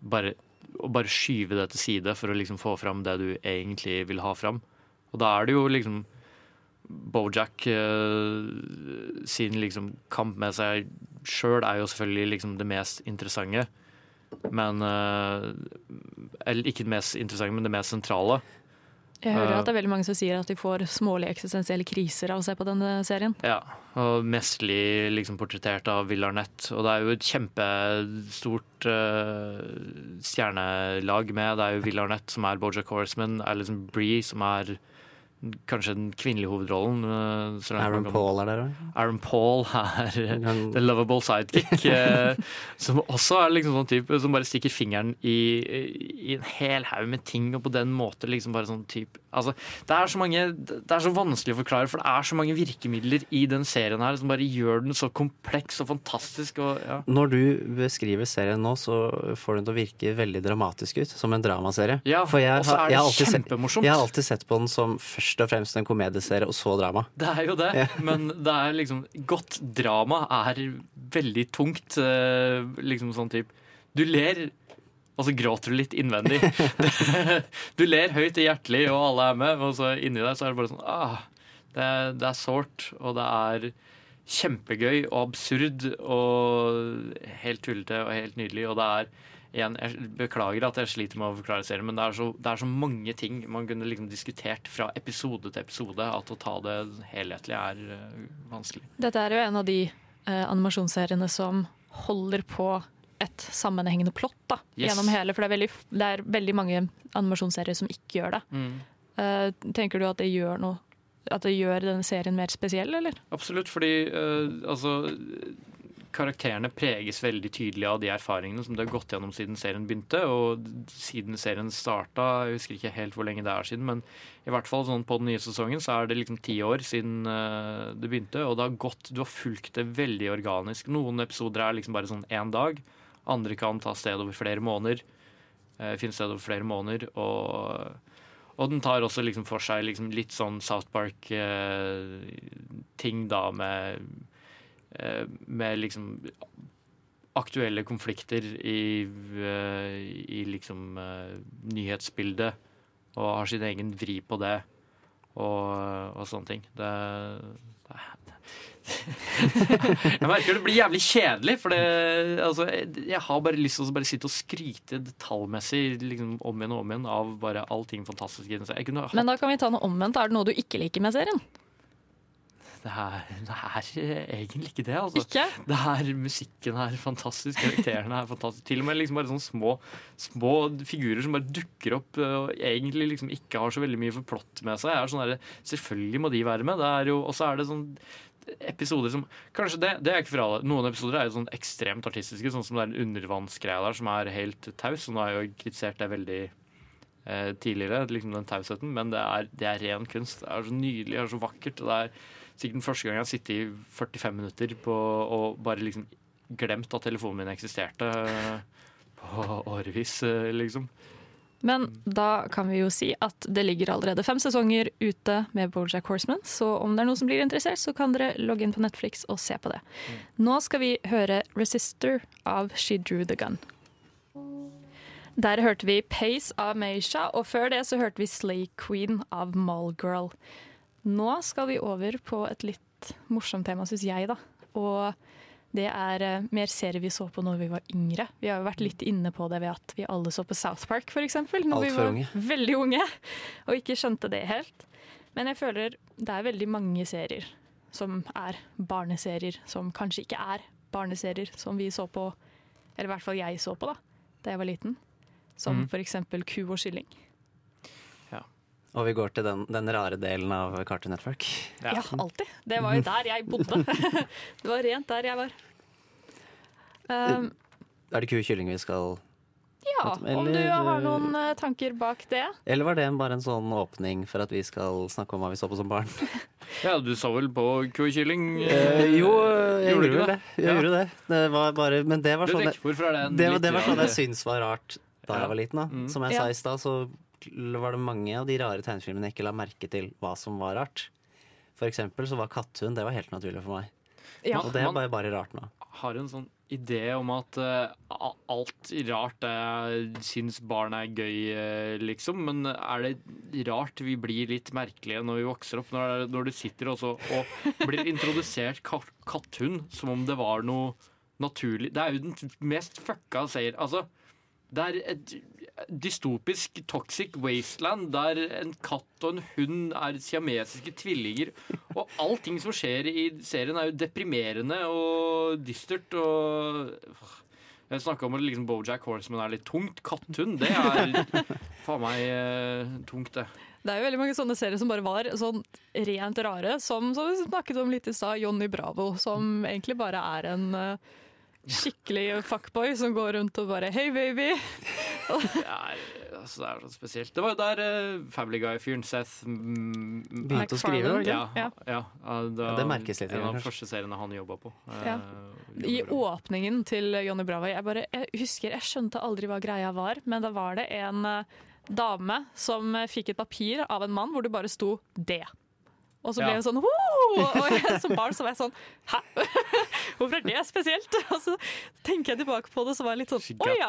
bare, og bare skyve det til side for å liksom få fram det du egentlig vil ha fram. Og da er det jo liksom Bojack eh, sin liksom kamp med seg sjøl er jo selvfølgelig liksom det mest interessante. Men eh, Eller ikke det mest interessante, men det mest sentrale. Jeg hører Eh, at det er veldig mange som sier at de får smålige eksistensielle kriser av å se på denne serien. Ja, og Mestlig liksom portrettert av Will Arnett. Og det er jo et kjempestort uh, stjernelag med. Det er jo Will Arnett som er Bojack Horseman, Alison Bree som er kanskje den kvinnelige hovedrollen. eh, Aaron kan- Paul er der òg. Aaron Paul er the lovable sidekick. eh, som også er liksom sånn type som bare stikker fingeren i, i en hel haug med ting, og på den måte liksom bare sånn type Altså, det er så mange Det er så vanskelig å forklare, for det er så mange virkemidler i den serien her som bare gjør den så kompleks og fantastisk. Og, ja. Når du beskriver serien nå, så får den til å virke veldig dramatisk ut. Som en dramaserie. Ja, For jeg, har- det jeg, har alltid jeg har alltid sett på den som først og fremst en komedieserie, og så drama. Det er jo det, men det er liksom Godt drama er veldig tungt. eh, Liksom sånn type Du ler, og så gråter du litt innvendig. Du ler høyt og hjertelig, og alle er med, og så inni deg så er det bare sånn ah, det, er- det er sårt, og det er kjempegøy og absurd og helt tullete og helt nydelig. Og det er igjen, Jeg beklager at jeg sliter med å forklare serien, men det er så, det er så mange ting man kunne liksom diskutert fra episode til episode at å ta det helhetlig er uh, vanskelig. Dette er jo en av de uh, animasjonsseriene som holder på et sammenhengende plott da, Yes. gjennom hele. For det er, veldig, det er veldig mange animasjonsserier som ikke gjør det. Mm. Uh, tenker du at det gjør noe at det gjør denne serien mer spesiell, eller? Absolutt, fordi altså Karakterene preges veldig tydelig av de erfaringene som det har gått gjennom siden serien begynte. Og siden serien starta, jeg husker ikke helt hvor lenge det er siden, men i hvert fall sånn på den nye sesongen så er det liksom ti år siden eh, det begynte. Og det har gått, du har fulgt det veldig organisk. Noen episoder er liksom bare sånn én dag. Andre kan ta sted over flere måneder. Uh, finne sted over flere måneder. Og og den tar også liksom for seg liksom litt sånn South Park-ting, da, med, eh, med liksom aktuelle konflikter i, eh, i liksom eh, nyhetsbildet. Og har sin egen vri på det, og, og sånne ting. Det, det jeg merker det blir jævlig kjedelig, for det, altså, jeg har bare lyst til å bare sitte og skryte detaljmessig liksom, om igjen og om igjen av bare allting fantastisk i den serien. Men da kan vi ta noe omvendt. Er det noe du ikke liker med serien? Det er, det er egentlig ikke det. Altså. Ikke? Det er Musikken er fantastisk, karakterene er fantastiske. Til og med liksom bare sånne små, små figurer som bare dukker opp øh, og egentlig liksom ikke har så veldig mye for plott med seg. Sånn der, selvfølgelig må de være med. Og så er det sånn episoder som Kanskje det, det er ikke for alle. Noen episoder er jo sånn ekstremt artistiske, sånn som det er en undervannsgreie der som er helt taus. Og nå har jeg jo kritisert det veldig eh, tidligere, liksom den tausheten, men det er, det er ren kunst. Det er så nydelig, det er så vakkert. det er sikkert den første gang jeg har sittet i 45 minutter på, og bare liksom glemt at telefonen min eksisterte på årevis, eh, liksom. Men da kan vi jo si at det ligger allerede fem sesonger ute med Bojack Horseman, så om det er noen som blir interessert, så kan dere logge inn på Netflix og se på det. Nå skal vi høre 'Resister' av She Drew The Gun. Der hørte vi 'Pace' av Meisha, og før det så hørte vi 'Slay Queen' av Mallgirl. Nå skal vi over på et litt morsomt tema, syns jeg, da. Og det er eh, mer serier vi så på når vi var yngre. Vi har jo vært litt inne på det ved at vi alle så på South Park, f.eks. Når vi var unge. veldig unge og ikke skjønte det helt. Men jeg føler det er veldig mange serier som er barneserier, som kanskje ikke er barneserier, som vi så på, eller i hvert fall jeg så på da da jeg var liten. Som mm. eksempel Ku og kylling. Og vi går til den, den rare delen av Cartoon Network. Ja. alltid. Det var jo der jeg bodde. det var rent der jeg var. Um, Er det ku og kylling vi skal ja, om du har noen eh, tanker bak det? Eller var det bare en sånn åpning for at vi skal snakke om hva vi så på som barn? Ja, du så vel på ku og kylling? Eh, jo, jeg Gjorde gjorde vel det. Jeg Ja. gjorde det. det var bare, men det var sånn det det, var- det var sånn jeg syntes var rart da Ja. jeg var liten. da Mm. Som jeg Ja. sa i stad, så var det mange av de rare tegnefilmene jeg ikke la merke til hva som var rart. For eksempel så var Katthund det var helt naturlig for meg. Ja. Og det er bare, bare rart nå. har en sånn idé om at uh, alt rart er, syns barn er gøy, uh, liksom. Men er det rart vi blir litt merkelige når vi vokser opp? Når, når du sitter også og blir introdusert ka katthund som om det var noe naturlig Det er jo den mest fucka seier. Altså, det er et dystopisk toxic wasteland der en katt og en hund er siamesiske tvillinger. Og allting som skjer i serien er jo deprimerende og dystert og Jeg snakka om at liksom Bojack Horseman er litt tungt. Katthund, det er faen meg eh, tungt, det. Det er jo veldig mange sånne serier som bare var sånn rent rare, som, som vi snakket om litt i stad, Johnny Bravo, som egentlig bare er en eh, skikkelig fuckboy som går rundt og bare Hei, baby! Det er, altså, det er så spesielt. Det var jo der uh, Family Guy-fyren Seth mm, Begynte å skrive, det Ja, ja, ja, da, Ja, det merkes litt, En av de første seriene han jobba på. Uh, Ja. I åpningen til Johnny Bravo jeg, bare, jeg husker, jeg skjønte aldri hva greia var, men da var det en uh, dame som fikk et papir av en mann hvor det bare sto 'det'. Og så ble jeg sånn «Woo!» Og jeg, som barn så var jeg sånn Hæ? Hvorfor er det spesielt? Og så tenker jeg tilbake på det, så var jeg litt sånn Å ja!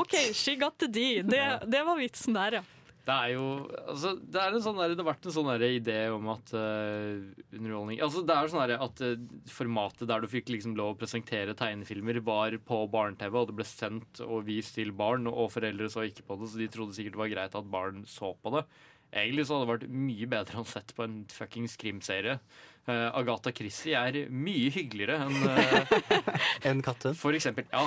OK, she got the D. Det, det var vitsen der, ja. Det er jo altså, det, er en sånn der, det har vært en sånn idé om at uh, underholdning altså, Det er sånn der at uh, formatet der du fikk liksom lov å presentere tegnefilmer, var på barne-TV, og det ble sendt og vist til barn, og foreldre så ikke på det, så de trodde sikkert det var greit at barn så på det. Egentlig så hadde det vært mye bedre å sett på en fuckings krimserie. Uh, Agatha Christie er mye hyggeligere enn uh, En katten? For eksempel, ja.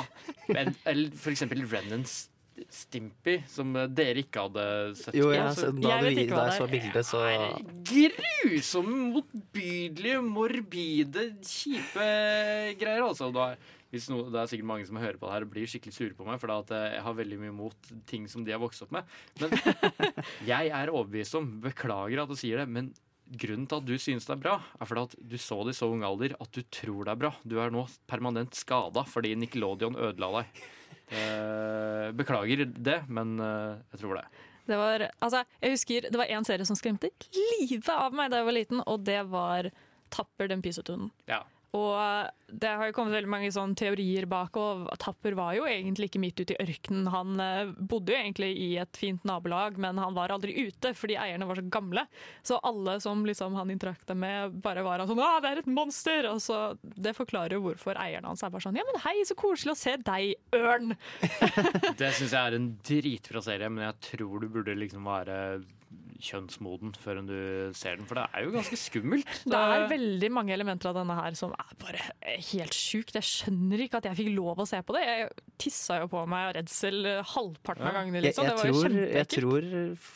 En, eller for eksempel Rennens Stimpy, som eh, dere ikke hadde sett. Jo, ja, så- så da, Jeg hva da jeg så bildet, så grusomme, motbydelige, morbide, kjipe greier. Altså. Da, no, det er sikkert mange som hører på det her og blir skikkelig sure på meg, for at eh, jeg har veldig mye mot ting som de har vokst opp med. Men jeg er overbevist om, beklager at du sier det, men grunnen til at du synes det er bra, er fordi at du så det i så ung alder at du tror det er bra. Du er nå permanent skada fordi Nickelodeon ødela deg. Eh, beklager det, men eh, jeg tror det. Det var, altså, jeg husker det var en serie som skremte livet av meg da jeg var liten, og det var Tapper den pysetunen. Ja. Og det har jo kommet veldig mange sånne teorier bak, og Tapper var jo egentlig ikke midt ute i ørkenen. Han eh, bodde jo egentlig i et fint nabolag, men han var aldri ute fordi eierne var så gamle. Så alle som liksom han interakta med, bare var sånn 'Å, det er et monster!' Og så Det forklarer jo hvorfor eierne hans er bare sånn 'Ja, men hei, så koselig å se deg, ørn!' Det syns jeg er en dritbra serie, men jeg tror du burde liksom være kjønnsmoden før du ser den, for det er jo ganske skummelt. Det er veldig mange elementer av denne her som er bare helt sjukt. Jeg skjønner ikke at jeg fikk lov å se på det. Jeg tissa jo på meg av redsel halvparten av gangene. jeg, Liksom. jeg, Det var jo tror, jeg tror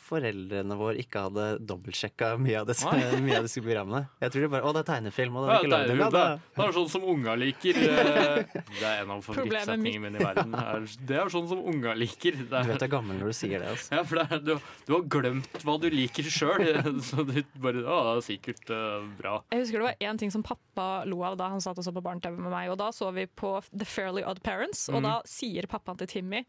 foreldrene våre ikke hadde dobbeltsjekka mye av disse, mye av disse programmene. Jeg tror de bare 'Å, det er tegnefilm', og det Ja, er ikke det, lagd er, jo- det, er, det er sånn som unga liker. Det er en av favorittsetningene mine i verden. Er- Det er sånn som unga liker. Det Du er, vet du er gammel når du sier det. Altså. ja, for det er, du, du har glemt hva du liker sjøl, så du bare Å, det er sikkert uh, bra. Jeg husker det var én ting som pappa lo av da han satt og så på barne-TV med meg. Og Da så vi på The Fairly Odd Parents, og Mm. da sier pappaen til Timmy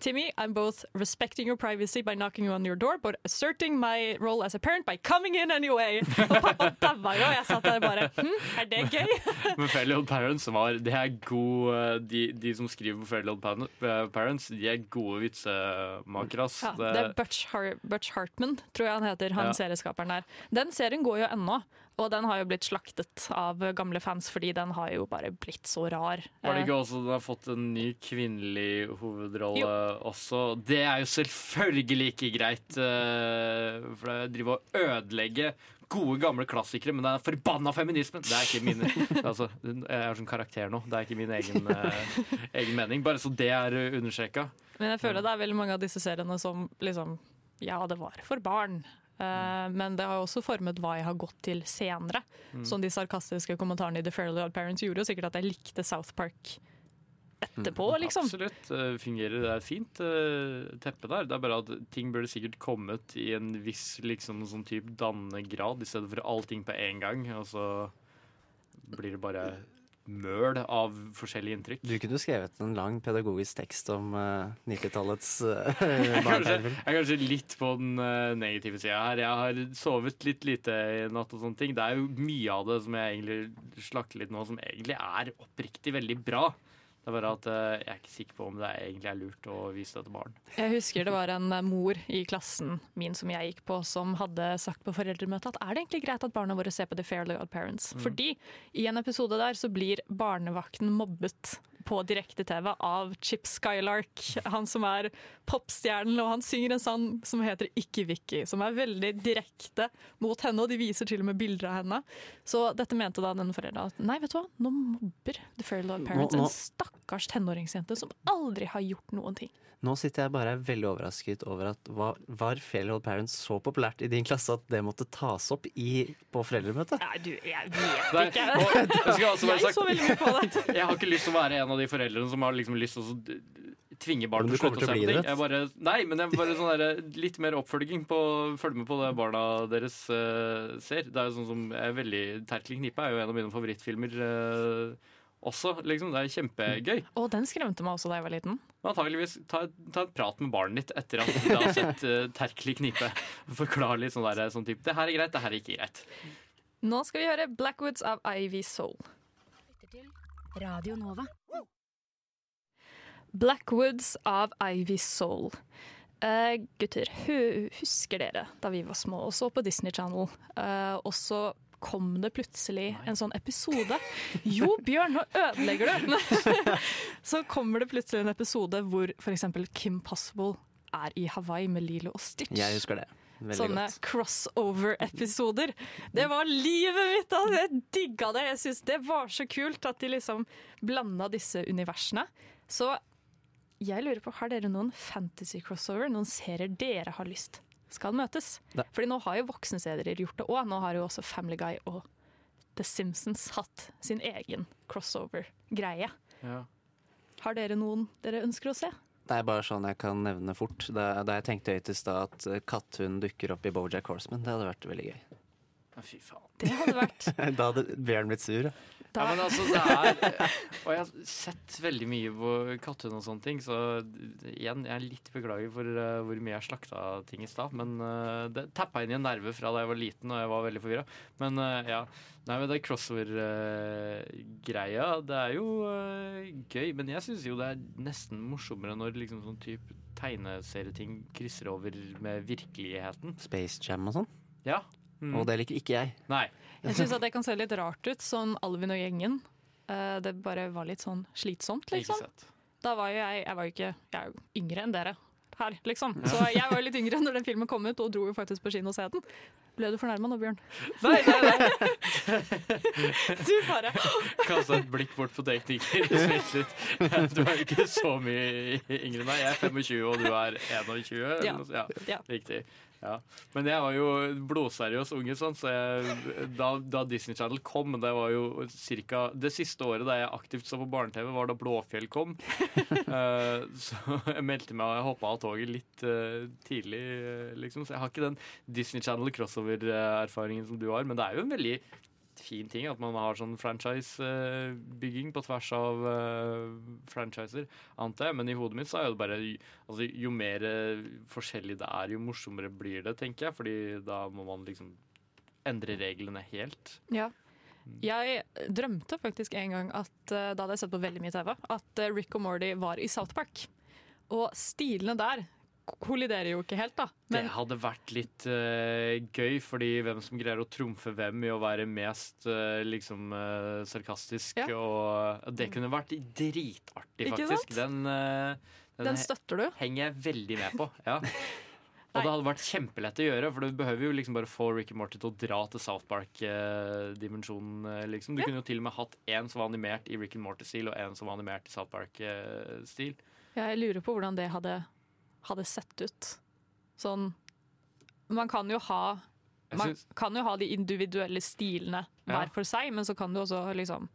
Timmy, I'm both respecting your privacy by knocking on your door, but asserting my role as a parent by coming in anyway. Og pappa daua jo, og jeg satt der bare hm, er det gøy? Men Fairly Old Parents var Det er god de, de som skriver på Fairly Old eh, Parents, de er gode vitsemakere, ass. Ja, det er Butch, Har Butch Hartman, tror jeg han heter, han Ja. serieskaperen der. Den serien går jo ennå, og den har jo blitt slaktet av gamle fans fordi den har jo bare blitt så rar. Var det Eh, ikke også den har fått en ny kvinnelig hovedrolle Jo. også? Det er jo selvfølgelig ikke greit, eh, for det driver å ødelegge gode, gamle klassikere, men det er forbanna feminismen! Det er ikke min altså, Jeg er som karakter nå, det er ikke min egen, eh, egen mening. Bare så det er understreka. Men jeg føler det er veldig mange av disse seriene som liksom Ja, det var for barn. Eh, men det har jo også formet hva jeg har gått til senere. Mm. Som De sarkastiske kommentarene i The Fairly Odd Parents gjorde jo sikkert at jeg likte South Park etterpå, liksom. Absolutt. eh, fungerer. Det er fint eh, teppe der. Det er bare at ting burde sikkert kommet i en viss liksom, sånn type dannegrad, i stedet for allting på én gang. Og så blir det bare møl av forskjellige inntrykk. Du kunne skrevet en lang pedagogisk tekst om uh, 90-tallets uh, Jeg er kanskje, jeg er kanskje litt på den uh, negative sida her. Jeg har sovet litt lite i natt og sånne ting. Det er jo mye av det som jeg egentlig slakter litt nå, som egentlig er oppriktig veldig bra. Det er bare at eh, jeg er ikke sikker på om det egentlig er lurt å vise det til barn. Jeg husker det var en eh, mor i klassen min som jeg gikk på, som hadde sagt på foreldremøtet at er det egentlig greit at barna våre ser på The Fairly Odd Parents? Mm. Fordi i en episode der så blir barnevakten mobbet på direkte-TV av Chip Skylark, han som er popstjernen, og han synger en sang som heter Ikke Vicky, som er veldig direkte mot henne, og de viser til og med bilder av henne. Så dette mente da denne foreldra at nei, vet du hva, nå mobber The Fairy Odd Parents Nå- nå- en stakkars tenåringsjente som aldri har gjort noen ting. Nå sitter jeg bare veldig overrasket over at var, var Fairly Parents så populært i din klasse at det måtte tas opp i, på foreldremøtet? Nei, du, jeg vet Nei, ikke. og jeg skal Jeg så veldig mye på det. Jeg har ikke lyst til å være en av de foreldrene som har liksom lyst til å tvinge barn til å slutte å se på ting. Jeg bare, nei, men jeg bare sånn der, litt mer oppfølging på Følg med på det barna deres uh, ser. Det er jo sånn som er veldig Terkelig knipe er jo en av mine favorittfilmer eh, også. Liksom. Det er kjempegøy. Og den skremte meg også da jeg var liten. Antakeligvis ta, ta en prat med barnet ditt etter at du har sett uh, Terkelig knipe. Forklar litt sånn der, sånn type Det her er greit, det her er ikke greit. Nå skal vi høre Blackwoods av Ivy Soul. Radio Nova. Blackwoods av Ivy Soul. Uh, gutter, hu husker dere da vi var små og så på Disney Channel, Uh, og så kom det plutselig en sånn episode Jo, Bjørn, nå ødelegger du! så kommer det plutselig en episode hvor f.eks. Kim Possible er i Hawaii med Lilo og Stitch. Jeg husker det. Veldig Sånne crossover-episoder. Det var livet mitt! Altså. Jeg digga det. Jeg synes Det var så kult at de liksom blanda disse universene. Så jeg lurer på, har dere noen fantasy crossover? Noen serier dere har lyst skal møtes? Nei. Fordi nå har jo voksne gjort det òg. Nå har jo også Family Guy og The Simpsons hatt sin egen crossover-greie. Ja. Har dere noen dere ønsker å se? Det er bare sånn jeg kan nevne fort. Da, da jeg tenkte høyt i stad at katthunden Katthund dukker opp i Bojack Horseman, det hadde vært veldig gøy. Ja, fy faen. Det hadde vært da hadde Bjørn blitt sur. ja. Ja, men altså, det er Og jeg har sett veldig mye på Katthund og sånne ting, så igjen, jeg er litt beklager for uh, hvor mye jeg slakta ting i stad. Men uh, det tappa inn i en nerve fra da jeg var liten og jeg var veldig forvirra. Men uh, ja. Nei, men det crossover-greia, det er jo gøy. Men jeg syns jo det er nesten morsommere når liksom sånn type tegneserieting krysser over med virkeligheten. Space Jam og sånn. Ja. Mm. Og det liker ikke jeg. Nei. Jeg syns det kan se litt rart ut, sånn Alvin og gjengen. Eh, Det bare var litt sånn slitsomt, liksom. Da var jo jeg Jeg var jo ikke Jeg er jo yngre enn dere her, liksom. Så jeg var jo litt yngre når den filmen kom ut, og dro jo faktisk på kino og se den. Ble du fornærma nå, Bjørn? Nei, nei, nei. Du bare Kasta et blikk bort på tekniker. Du er ikke så mye yngre enn meg. Jeg er 25, og du er 21. Ja. Ja. Riktig. Ja. Men jeg var jo blodseriøs unge, sånn, så jeg, da, da Disney Channel kom, det var jo cirka Det siste året da jeg aktivt så på barne-TV, var da Blåfjell kom. uh, så jeg meldte meg og jeg hoppa av toget litt uh, tidlig, uh, liksom. Så jeg har ikke den Disney Channel crossover-erfaringen som du har, men det er jo en veldig fin ting at man har sånn franchise-bygging på tvers av eh, franchiser, antar jeg. Men i hodet mitt så er det bare altså, Jo mer eh, forskjellig det er, jo morsommere blir det, tenker jeg. Fordi da må man liksom endre reglene helt. Ja. Jeg drømte faktisk en gang at eh, da hadde jeg sett på veldig mye TV, at Rick og Morty var i South Park. Og stilene der kolliderer jo ikke helt, da. Men det hadde vært litt uh, gøy, fordi hvem som greier å trumfe hvem i å være mest uh, liksom uh, sarkastisk, Ja. og det kunne vært dritartig, faktisk. Den, eh, Den støtter du? henger jeg veldig med på. ja. Og det hadde vært kjempelett å gjøre, for du behøver jo liksom bare få Ricky Morty til å dra til South Park-dimensjonen. liksom. Du kunne jo til og med hatt én som var animert i Rick and Morty-stil, og én som var animert i South Park-stil. jeg lurer på hvordan det hadde, hadde sett ut. Sånn Man kan jo ha man kan jo ha de individuelle stilene hver for seg, men så kan du også liksom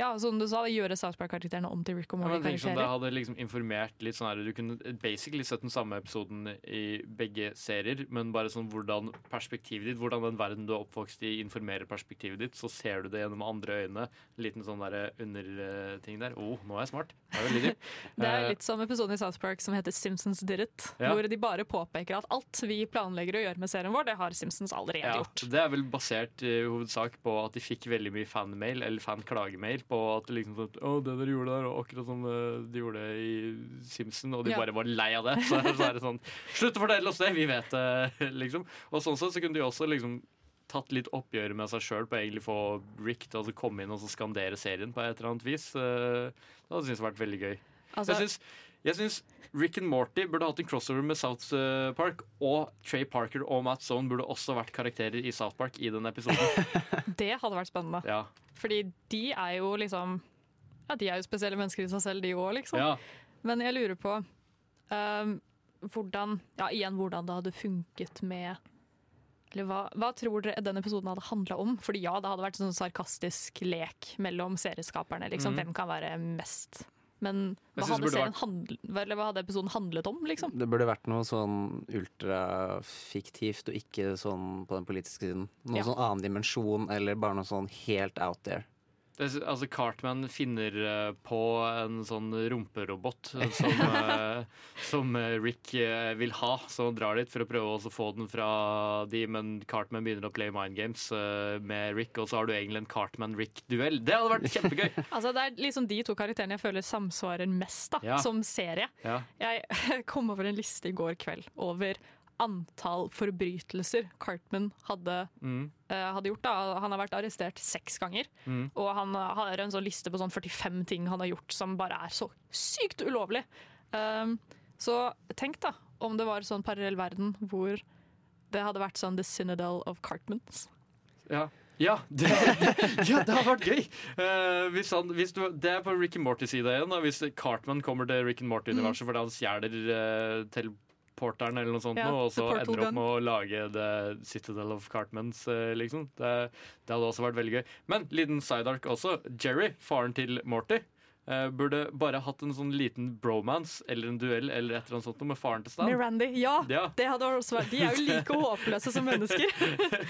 Ja, som du sa, gjøre South Park-karakterene om til Rick og Ja, men tenk det Morty-karakterer. hadde liksom informert litt sånn her Du kunne basically sett den samme episoden i begge serier, men bare sånn hvordan perspektivet ditt, hvordan den verden du er oppvokst i, informerer perspektivet ditt, så ser du det gjennom andre øyne. En liten sånn der underting der. Å, oh, nå er jeg smart. Det er veldig. Det er Eh, litt som episoden i South Park som heter Simpsons Did It. Ja. Hvor de bare påpeker at alt vi planlegger å gjøre med serien vår, det har Simpsons allerede ja, gjort. Det er vel basert i hovedsak på at de fikk veldig mye fanmail, eller fanklagemail, på at liksom sånn Å, det dere gjorde der, og akkurat som eh, de gjorde i Simpson, og de Ja. bare var lei av det. Så, så er det sånn Slutt å fortelle oss det, vi vet det, liksom. Og sånn sett så kunne de også liksom tatt litt oppgjør med seg sjøl på å egentlig få Rick til å komme inn og så skandere serien på et eller annet vis. Eh, Det hadde jeg syntes vært veldig gøy. Altså- jeg syns jeg syns Rick and Morty burde hatt en crossover med South eh, Park. Og Trey Parker og Matt Zone burde også vært karakterer i South Park i den episoden. Det hadde vært spennende. Ja. Fordi de er jo liksom Ja, de er jo spesielle mennesker i seg selv, de òg, liksom. Ja. Men jeg lurer på um, hvordan Ja, igjen hvordan det hadde funket med eller hva, hva tror dere den episoden hadde handla om? Fordi ja, det hadde vært en sånn sarkastisk lek mellom serieskaperne. Liksom. Mm. Hvem kan være mest? Men hva hadde, serien handl eller hva hadde episoden handlet om, liksom? Det burde vært noe sånn ultrafiktivt og ikke sånn på den politiske siden. Noe Ja. sånn annen dimensjon, eller bare noe sånn helt out there. Det, altså Cartman finner eh, på en sånn rumperobot som, eh, som eh, Rick vil ha, så han drar dit for å prøve å få den fra de, men Cartman begynner å play mind games med Rick, og så har du egentlig en Cartman-Rick-duell. Det hadde vært kjempegøy! Altså, det er liksom de to karakterene jeg føler samsvarer mest da, Ja. som serie. Ja. Jeg kom over en liste i går kveld over antall forbrytelser Cartman hadde, Mm. uh, hadde gjort. Da. Han har vært arrestert seks ganger. Mm. Og han har en sånn liste på sånn 45 ting han har gjort som bare er så sykt ulovlig. Um, så tenk da om det var sånn parallell verden hvor det hadde vært sånn The Synodal of Cartmans. Ja. Ja, det, ja, det har vært gøy! Uh, hvis han, hvis du, det er på Rick and Morty-sida igjen. Da, hvis Cartman kommer til Rick and Morty-universet fordi han stjeler uh, teleporteren eller noe sånt, Ja, og så ender opp med å lage The Citadel of Cartmans, eh, liksom. Det, det hadde også vært veldig gøy. Men liten sideark også. Jerry, faren til Morty. eh, burde bare hatt en sånn liten bromance eller en duell eller et eller annet sånt med faren til Stan. Med Randy. Ja, Ja. det hadde også vært De er jo like håpløse som mennesker.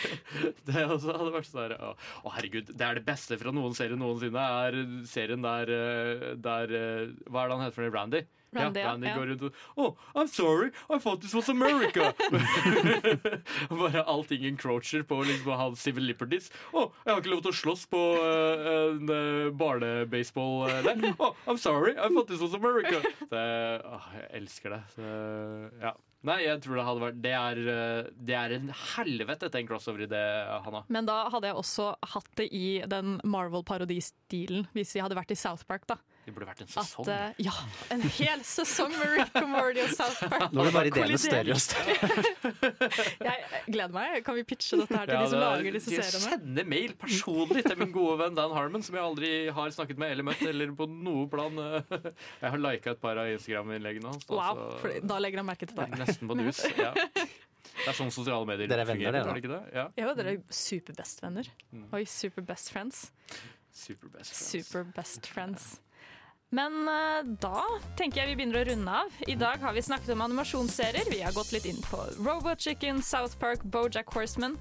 Det også hadde vært sånn Å, å, herregud, det er det beste fra noen serie noensinne. Er serien der, eh, der Hva er det han heter for noe? Randy? Randy, ja, Randy ja. går rundt og Oh, I'm sorry, I thought this was America! Bare allting encroacher på liksom hans civil liberties. Oh, jeg har ikke lov til å slåss på uh, en uh, barnebaseball uh. Oh, I'm sorry, I thought this was America! Det, åh, jeg elsker det. Så, ja. Nei, jeg tror det hadde vært Det er, det er en helvete til en crossover-idé, Hanna. Men da hadde jeg også hatt det i den Marvel-parodistilen, hvis vi hadde vært i South Park, da. Det burde vært en At, sesong. eh, ja, en hel sesong med Rick and Morty og South Park. Nå blir bare ideene større og større. Jeg gleder meg. Kan vi pitche dette her til Ja, de som lager disse jeg seriene? sender mail personlig til min gode venn Dan Harmon, som jeg aldri har snakket med eller møtt, eller på noe plan. Jeg har lika et par av Instagram-innleggene hans. Wow, så- da legger han merke til deg. Nesten på dus. Ja. Det er sånn sosiale medier Dere er venner, fungerer, dere, da? er det ikke det? Ja. Ja, dere er superbestvenner. Oi, superbest friends. Superbest friends. Super best friends. Men eh, da tenker jeg vi begynner å runde av. I dag har vi snakket om animasjonsserier. Vi har gått litt inn på Robot Chicken, South Park, Bojack Horseman.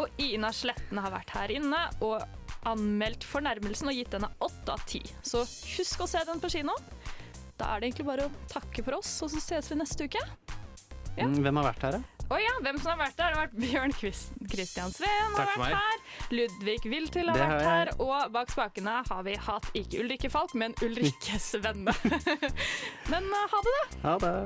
Og Ina Sletten har vært her inne og anmeldt Fornærmelsen og gitt denne åtte av ti. Så husk å se den på kino. Da er det egentlig bare å takke for oss, og så ses vi neste uke. Ja. Mm, Hvem har vært her, da? Å ja, hvem som har vært der? Det har vært Bjørn Christian Sveen har vært her. Ludvig Wiltil har Det vært her. Og bak spakene har vi hatt ikke Ulrikke Falk, men Ulrikkes venner. men eh, ha det, da. Ha det.